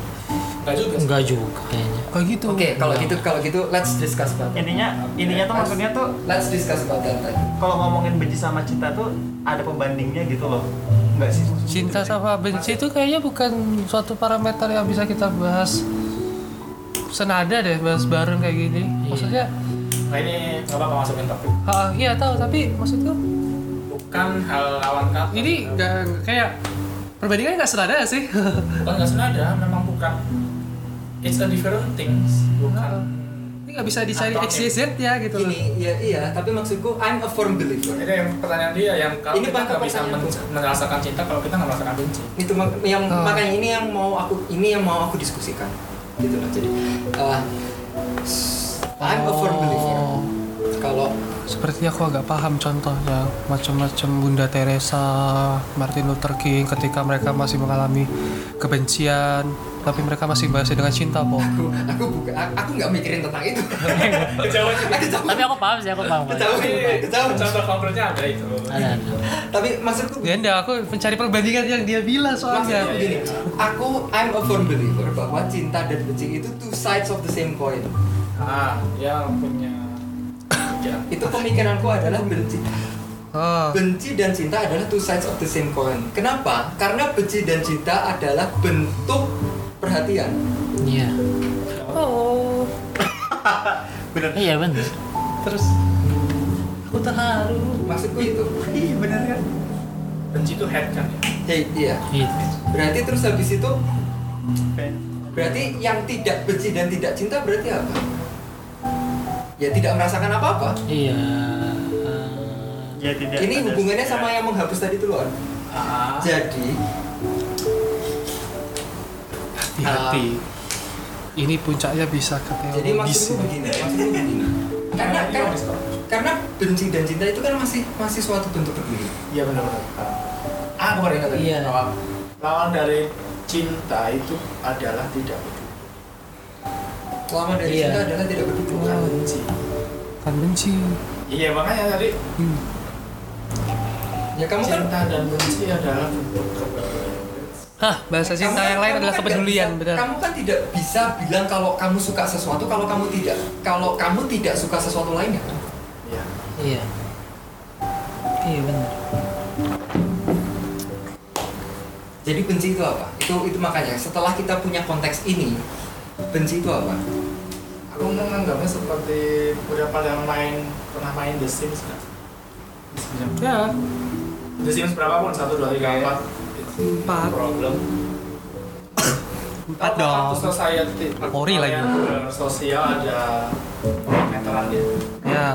Speaker 1: Enggak juga
Speaker 3: enggak juga kayaknya
Speaker 2: kayak gitu
Speaker 5: Oke, kalau
Speaker 3: Enggak.
Speaker 5: gitu kalau gitu let's discuss about that.
Speaker 6: Intinya intinya tuh maksudnya tuh
Speaker 5: Let's discuss about that. tadi.
Speaker 6: kalau ngomongin benci sama cinta tuh ada pembandingnya gitu loh. Enggak sih?
Speaker 2: cinta sama benci itu kayaknya bukan suatu parameter yang bisa kita bahas senada deh bahas bareng kayak gini maksudnya
Speaker 1: nah ini nggak apa-apa masukin topik
Speaker 2: ah, iya tahu tapi maksudku
Speaker 1: bukan hal lawan kata
Speaker 2: ini nggak kayak perbandingannya nggak senada sih <laughs>
Speaker 1: bukan nggak senada memang bukan it's a different things bukan
Speaker 2: ini nggak bisa dicari
Speaker 1: Antonim.
Speaker 2: XYZ ya gitu loh
Speaker 5: Ini ya iya, tapi maksudku I'm a firm believer.
Speaker 1: Jadi yang pertanyaan dia yang kalau
Speaker 5: Ini
Speaker 1: kita nggak bisa men- merasakan cinta kalau kita nggak merasakan benci.
Speaker 5: itu mak- yang
Speaker 2: Ah.
Speaker 5: makanya ini yang mau aku ini yang mau aku diskusikan gitu loh jadi uh, I'm a firm believer
Speaker 2: Oh.
Speaker 5: kalau
Speaker 2: Seperti aku agak paham contohnya macam-macam Bunda Teresa, Martin Luther King ketika mereka masih mengalami kebencian, tapi mereka masih bahas dengan cinta, po.
Speaker 5: aku aku bukan aku- nggak mikirin tentang itu. <laughs>
Speaker 1: Kejauhan
Speaker 3: tapi aku paham sih aku paham.
Speaker 5: Jauh jauh
Speaker 1: Contoh konkretnya ada itu.
Speaker 3: ada ada.
Speaker 5: Tapi maksudku
Speaker 2: Ya enggak, aku mencari perbandingan yang dia bilang soalnya.
Speaker 5: maksudku begini aku I'm a firm believer bahwa cinta dan benci itu two sides of the same coin.
Speaker 1: Ah, dia punya. Ya.
Speaker 5: itu pemikiranku adalah benci.
Speaker 2: Oh,
Speaker 5: benci dan cinta adalah two sides of the same coin. Kenapa? Karena benci dan cinta adalah bentuk perhatian
Speaker 3: iya
Speaker 2: oh. <laughs>
Speaker 6: Bener.
Speaker 3: iya benar
Speaker 2: Terus aku terharu.
Speaker 5: maksudku itu
Speaker 6: Iya bener kan?
Speaker 1: Benci itu head kan ya.
Speaker 5: Hey, iya
Speaker 3: Iya.
Speaker 5: berarti terus habis itu berarti yang tidak benci dan tidak cinta berarti apa ya tidak merasakan apa-apa
Speaker 3: iya
Speaker 6: Ya tidak.
Speaker 5: ini hubungannya sama yang menghapus tadi itu loh.
Speaker 1: Ah,
Speaker 5: jadi
Speaker 2: Hati-hati. Ini puncaknya bisa ke
Speaker 5: jadi
Speaker 2: teologis.
Speaker 5: maksudku begini maksudku begini karena
Speaker 1: iya,
Speaker 5: karena benci dan cinta itu kan masih masih suatu bentuk berdiri
Speaker 1: Iya benar-benar. Ah, aku baru ingat tadi.
Speaker 3: Iya.
Speaker 1: Lawan, lawan dari cinta itu adalah tidak peduli.
Speaker 5: lama dari
Speaker 3: Iya.
Speaker 5: cinta adalah tidak berdiri
Speaker 1: Bukan benci.
Speaker 2: Kan benci.
Speaker 1: Iya makanya tadi
Speaker 2: Hmm.
Speaker 5: ya kamu kan
Speaker 1: cinta dan benci adalah bentuk.
Speaker 2: Hah, bahasa cinta
Speaker 5: Kamu
Speaker 2: yang lain adalah
Speaker 5: kan
Speaker 2: kepedulian,
Speaker 5: bisa-
Speaker 2: benar.
Speaker 5: Kamu kan tidak bisa bilang kalau kamu suka sesuatu kalau kamu tidak kalau kamu tidak suka sesuatu lainnya.
Speaker 1: Iya.
Speaker 3: Iya. Iya benar.
Speaker 5: Jadi benci itu apa? Itu itu makanya setelah kita punya konteks ini, benci itu apa?
Speaker 1: Aku menganggapnya seperti beberapa yang main pernah main The Sims kan. The Sims,
Speaker 2: Ya,
Speaker 1: The Sims berapapun satu dua tiga empat.
Speaker 2: Empat.
Speaker 1: Problem.
Speaker 2: empat dong.
Speaker 1: society.
Speaker 2: Ori lagi.
Speaker 1: Yang Sosial ada meteran ya.
Speaker 2: Ya,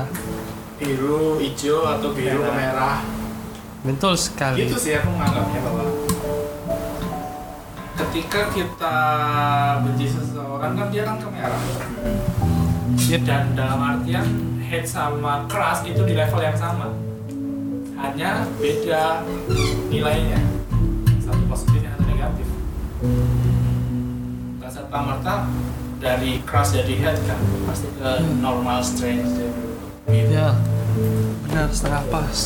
Speaker 1: Biru, hijau atau biru ke merah.
Speaker 2: betul sekali.
Speaker 1: Gitu sih aku menganggapnya bahwa ketika kita benci seseorang kan dia kan ke merah.
Speaker 2: Ya,
Speaker 1: dan dalam artian hate sama keras itu di level yang sama hanya beda nilainya negatif nggak serta merta dari keras jadi hate kan? Pasti ke normal strength gitu.
Speaker 2: ya, benar setengah pas.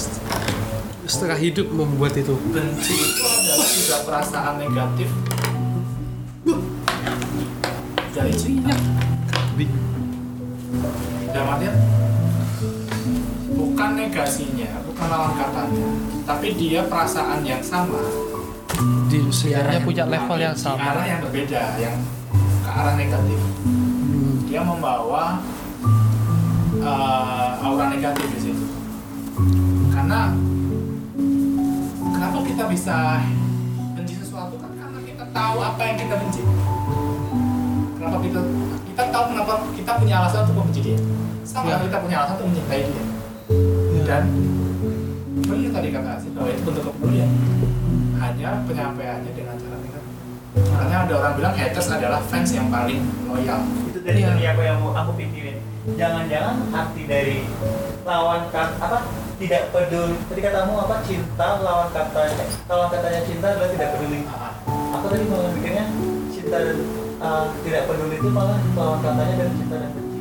Speaker 2: Setengah hidup membuat itu.
Speaker 1: benci itu adalah juga perasaan negatif. Dari cinta dalam artian bukan negasinya bukan lawan katanya tapi dia perasaan yang sama
Speaker 2: Di
Speaker 5: arah
Speaker 2: usianya
Speaker 5: yang-
Speaker 2: punya level yang
Speaker 1: di arah
Speaker 2: sama.
Speaker 1: yang berbeda yang ke arah negatif
Speaker 2: Hmm.
Speaker 1: dia membawa uh, aura negatif di situ karena kenapa kita bisa benci sesuatu kan karena kita tahu apa yang kita benci kenapa kita kita tahu kenapa kita punya alasan untuk membenci dia sama
Speaker 2: Ya.
Speaker 1: kita punya alasan untuk mencintai dia
Speaker 2: Ya.
Speaker 1: dan benar tadi kata Asin bahwa itu bentuk kepedulian hanya penyampaiannya dengan cara negatif makanya ada orang bilang haters adalah fans yang paling loyal.
Speaker 6: Itu dari tadi aku yang mau aku pikirin. Jangan-jangan arti dari lawan kata apa? Tidak peduli. Tadi katamu apa cinta lawan katanya. Lawan katanya cinta adalah tidak peduli.
Speaker 1: Ah,
Speaker 6: aku tadi malah mikirnya cinta dan uh, tidak peduli itu malah lawan katanya dan cinta dan benci.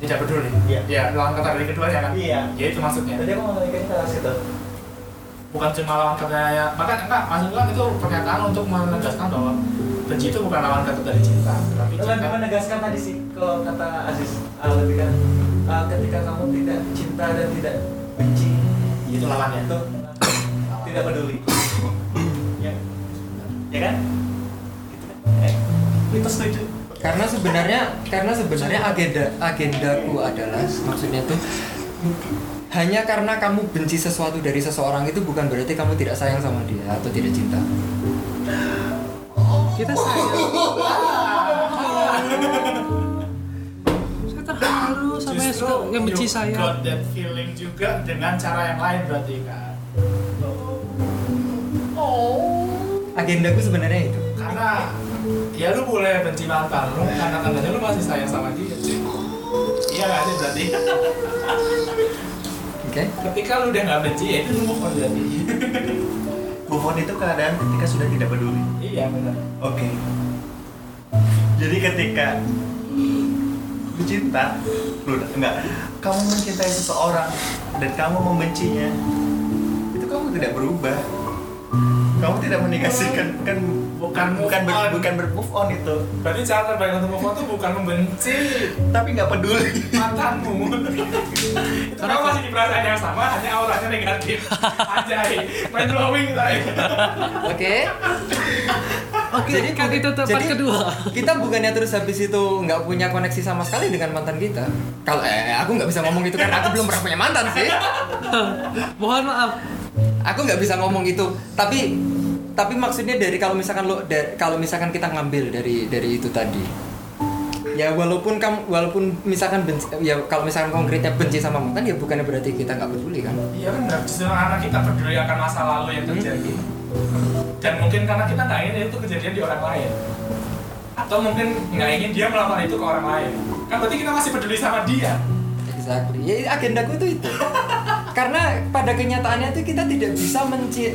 Speaker 1: Tidak peduli?
Speaker 6: Iya.
Speaker 1: ya lawan kata dari keduanya kan?
Speaker 6: Iya.
Speaker 1: Ya itu maksudnya.
Speaker 6: Tadi aku malah mikirnya ke situ
Speaker 1: bukan cuma lawan katanya makanya enggak maksudnya kan itu pernyataan untuk menegaskan bahwa benci itu bukan lawan kata dari cinta tapi
Speaker 6: lebih
Speaker 1: cinta.
Speaker 6: menegaskan tadi sih kalau kata Aziz uh, lebih kan uh, ketika kamu tidak cinta dan tidak benci
Speaker 1: itu lawannya.
Speaker 6: itu tidak peduli. Ya. Ya kan Gitu kan? eh, itu setuju.
Speaker 5: Karena sebenarnya karena sebenarnya agenda agendaku adalah maksudnya tuh hanya karena kamu benci sesuatu dari seseorang itu bukan berarti kamu tidak sayang sama dia atau tidak cinta.
Speaker 2: Kita sayang. Saya terharu sama yang,
Speaker 1: justru
Speaker 2: suka- yang benci saya.
Speaker 1: got that feeling juga dengan cara yang lain berarti kan
Speaker 5: Agendaku sebenarnya itu.
Speaker 1: karena ya lu boleh benci mantan lu karena tandanya lu masih sayang sama dia iya gak sih berarti <laughs>
Speaker 5: Oke.
Speaker 1: ketika lu udah gak benci ya itu lu move on berarti <laughs>
Speaker 6: move on itu keadaan ketika sudah tidak peduli
Speaker 1: iya benar
Speaker 6: Oke. Jadi ketika lu cinta, lu enggak, kamu mencintai seseorang dan kamu membencinya, itu kamu tidak berubah. Kamu tidak menegasikan kan
Speaker 1: Bukan move
Speaker 6: bukan ber,
Speaker 1: on.
Speaker 6: bukan ber move on itu,
Speaker 1: berarti cara terbaik untuk move on tuh bukan membenci
Speaker 6: tapi nggak peduli.
Speaker 1: mantanmu <laughs> itu kamu masih di perasaan yang sama hanya auranya negatif anjay main blowing tadi
Speaker 5: Oke.
Speaker 2: Oke,
Speaker 5: Jadi
Speaker 2: kan itu tempat
Speaker 5: jadi
Speaker 2: kedua.
Speaker 5: Kita bukannya terus habis itu nggak punya koneksi sama sekali dengan mantan kita. Kalau eh aku nggak bisa ngomong itu karena aku belum pernah punya mantan sih.
Speaker 2: Mohon maaf.
Speaker 5: Aku nggak bisa ngomong itu. Tapi tapi maksudnya dari kalau misalkan lo da- kalau misalkan kita ngambil dari dari itu tadi. Ya walaupun kamu walaupun misalkan benci, ya kalau misalkan konkretnya benci sama mantan ya bukannya berarti kita nggak peduli kan?
Speaker 1: iya benar justru karena kita peduli akan masa lalu yang terjadi dan mungkin karena kita nggak ingin itu kejadian di orang lain atau mungkin nggak ingin dia melakukan itu ke orang lain kan berarti kita masih peduli sama dia
Speaker 5: Exactly. Ya agendaku itu itu. <laughs> Karena pada kenyataannya itu kita tidak bisa menci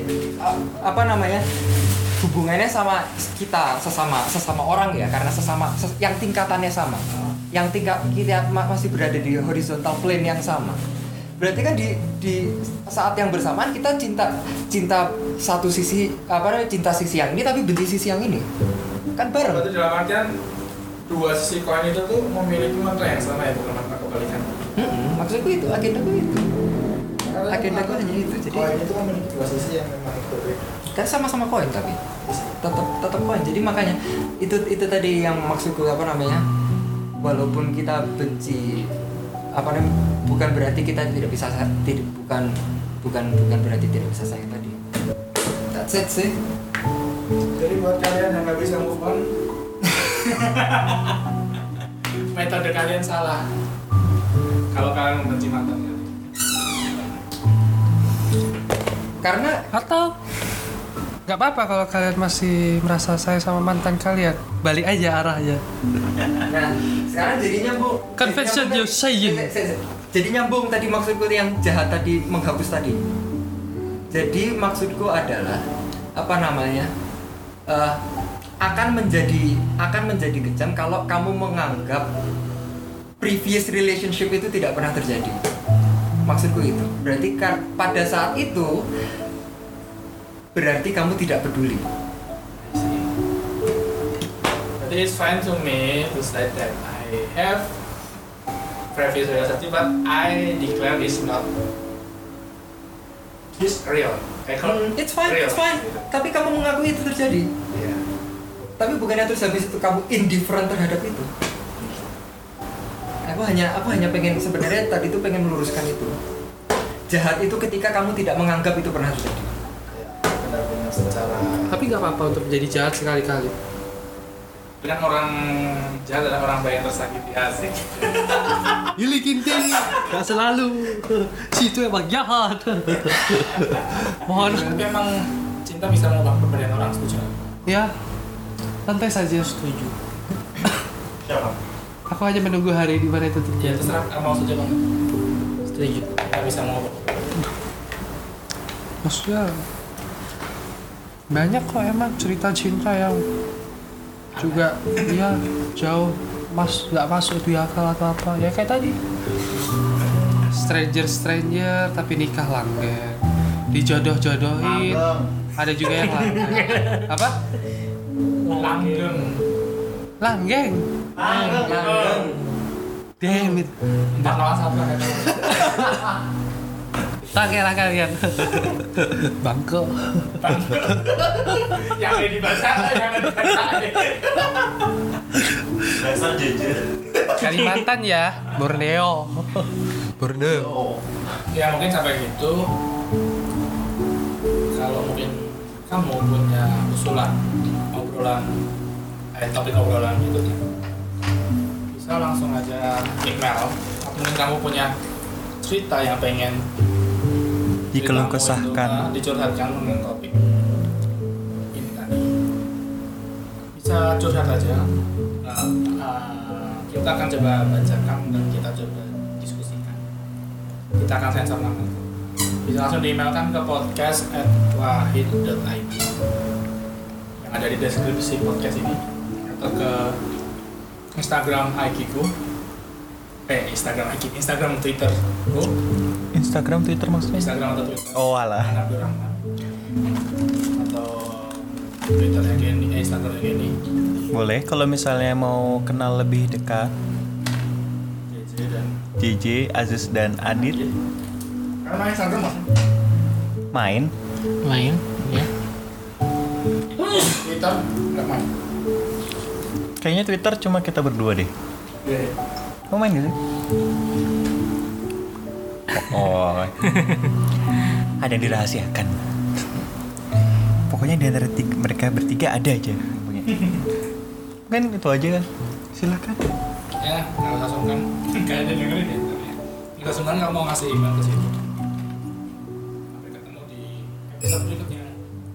Speaker 5: apa namanya hubungannya sama kita sesama sesama orang ya karena sesama ses- yang tingkatannya sama. Yang tingkat kita ma- masih berada di horizontal plane yang sama. Berarti kan di di saat yang bersamaan kita cinta cinta satu sisi apa namanya cinta sisi yang ini tapi benci sisi yang ini. Kan bareng.
Speaker 1: Berarti dalam artian dua sisi koin itu tuh memiliki makna yang sama ya bukan makna kebalikan.
Speaker 5: Mm-mm, maksudku itu agendaku itu agendaku hanya itu jadi
Speaker 1: koin itu memiliki dua sisi yang memang itu berbeda.
Speaker 5: kan sama-sama koin tapi tetap tetap koin jadi makanya itu itu tadi yang maksudku apa namanya walaupun kita benci apa namanya bukan berarti kita tidak bisa sa- tidak bukan bukan bukan berarti tidak bisa sayang tadi that's it sih
Speaker 1: Jadi buat kalian yang nggak bisa move on, <laughs> metode kalian salah. Kalau kalian membenci mantan kalian.
Speaker 5: Karena
Speaker 2: Atau nggak apa-apa kalau kalian masih merasa saya sama mantan kalian, balik aja arahnya.
Speaker 5: nah sekarang jadi nyambung.
Speaker 2: Confession you saying.
Speaker 5: jadi nyambung tadi maksudku yang jahat tadi menghapus tadi. Jadi maksudku adalah apa namanya eh, akan menjadi akan menjadi kejam kalau kamu menganggap previous relationship itu tidak pernah terjadi maksudku itu berarti kan pada saat itu berarti kamu tidak peduli
Speaker 1: But it's fine to me to say that I have previous relationship, but I declare it's not this real. I call
Speaker 5: Hmm, it's fine
Speaker 1: real.
Speaker 5: it's fine tapi kamu mengakui itu terjadi
Speaker 1: Yeah.
Speaker 5: tapi bukannya terus habis itu kamu indifferent terhadap itu aku hanya aku hanya pengen sebenarnya tadi itu pengen meluruskan itu jahat itu ketika kamu tidak menganggap itu pernah terjadi
Speaker 1: Benar-benar secara
Speaker 2: Tapi nggak apa-apa untuk menjadi jahat sekali-kali.
Speaker 1: bilang orang jahat adalah orang baik yang tersakiti asik. <laughs>
Speaker 2: Yuli Kinting Gak selalu Situ emang jahat Mohon
Speaker 1: Tapi emang cinta bisa mengubah kepribadian orang setuju.
Speaker 2: Ya Santai saja setuju
Speaker 6: Siapa?
Speaker 2: Aku hanya menunggu hari di mana itu
Speaker 1: Ya
Speaker 2: terjadi
Speaker 1: terserah kamu apa enggak.
Speaker 3: Setuju.
Speaker 1: Nggak bisa mengubah.
Speaker 2: Maksudnya Banyak kok emang cerita cinta yang Juga ya jauh mas nggak masuk di akal atau apa ya kayak tadi stranger stranger tapi nikah langgeng dijodoh jodohin ada juga yang langgeng <laughs> apa
Speaker 1: Langgeng.
Speaker 2: Langgeng. Damn it.
Speaker 1: Empat lawan satu kan.
Speaker 2: Langgeng lah kalian. Bangko <laughs>
Speaker 1: Yang ada di bahasa, yang ada di bahasa.
Speaker 6: Dasar jujur.
Speaker 2: Kalimantan ya Borneo. Borneo.
Speaker 1: Ya mungkin sampai gitu. Kalau mungkin kamu punya usulan obrolan topik obrolan berikutnya. Bisa langsung aja email. Atau mungkin kamu punya cerita yang pengen
Speaker 7: Dikeluh kesahkan.
Speaker 1: uh, dicurhatkan dengan topik ini tadi. Bisa curhat aja. Nah, uh, kita akan coba bacakan dan kita coba diskusikan. Kita akan sensor nama bisa langsung di emailkan ke podcast at wahid.id yang ada di deskripsi podcast ini ke Instagram Aikiku eh Instagram Aikiku Instagram Twitter ku
Speaker 7: Instagram, Twitter maksudnya?
Speaker 1: Instagram atau Twitter.
Speaker 7: Oh alah.
Speaker 1: Rahman atau Twitternya Kenny eh Instagramnya Kenny.
Speaker 7: Boleh kalau misalnya mau kenal lebih dekat.
Speaker 1: JJ dan
Speaker 7: JJ, Aziz dan Adit
Speaker 1: karena main Instagram mas
Speaker 7: main.
Speaker 3: Main ya.
Speaker 1: Twitter nggak main
Speaker 7: Kayaknya Twitter cuma kita berdua deh.
Speaker 1: Iya.
Speaker 7: Mau main gak sih? Oh. <laughs> ada yang dirahasiakan. Pokoknya di antara tiga- mereka bertiga ada aja. Kan itu aja kan. Silakan.
Speaker 1: ya nggak usah sungkan nggak ada dengerin ya ya. nggak sungkan kalau mau ngasih email ke situ sampai ketemu di episode berikutnya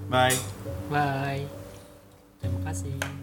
Speaker 7: Bye.
Speaker 3: Bye. Terima kasih.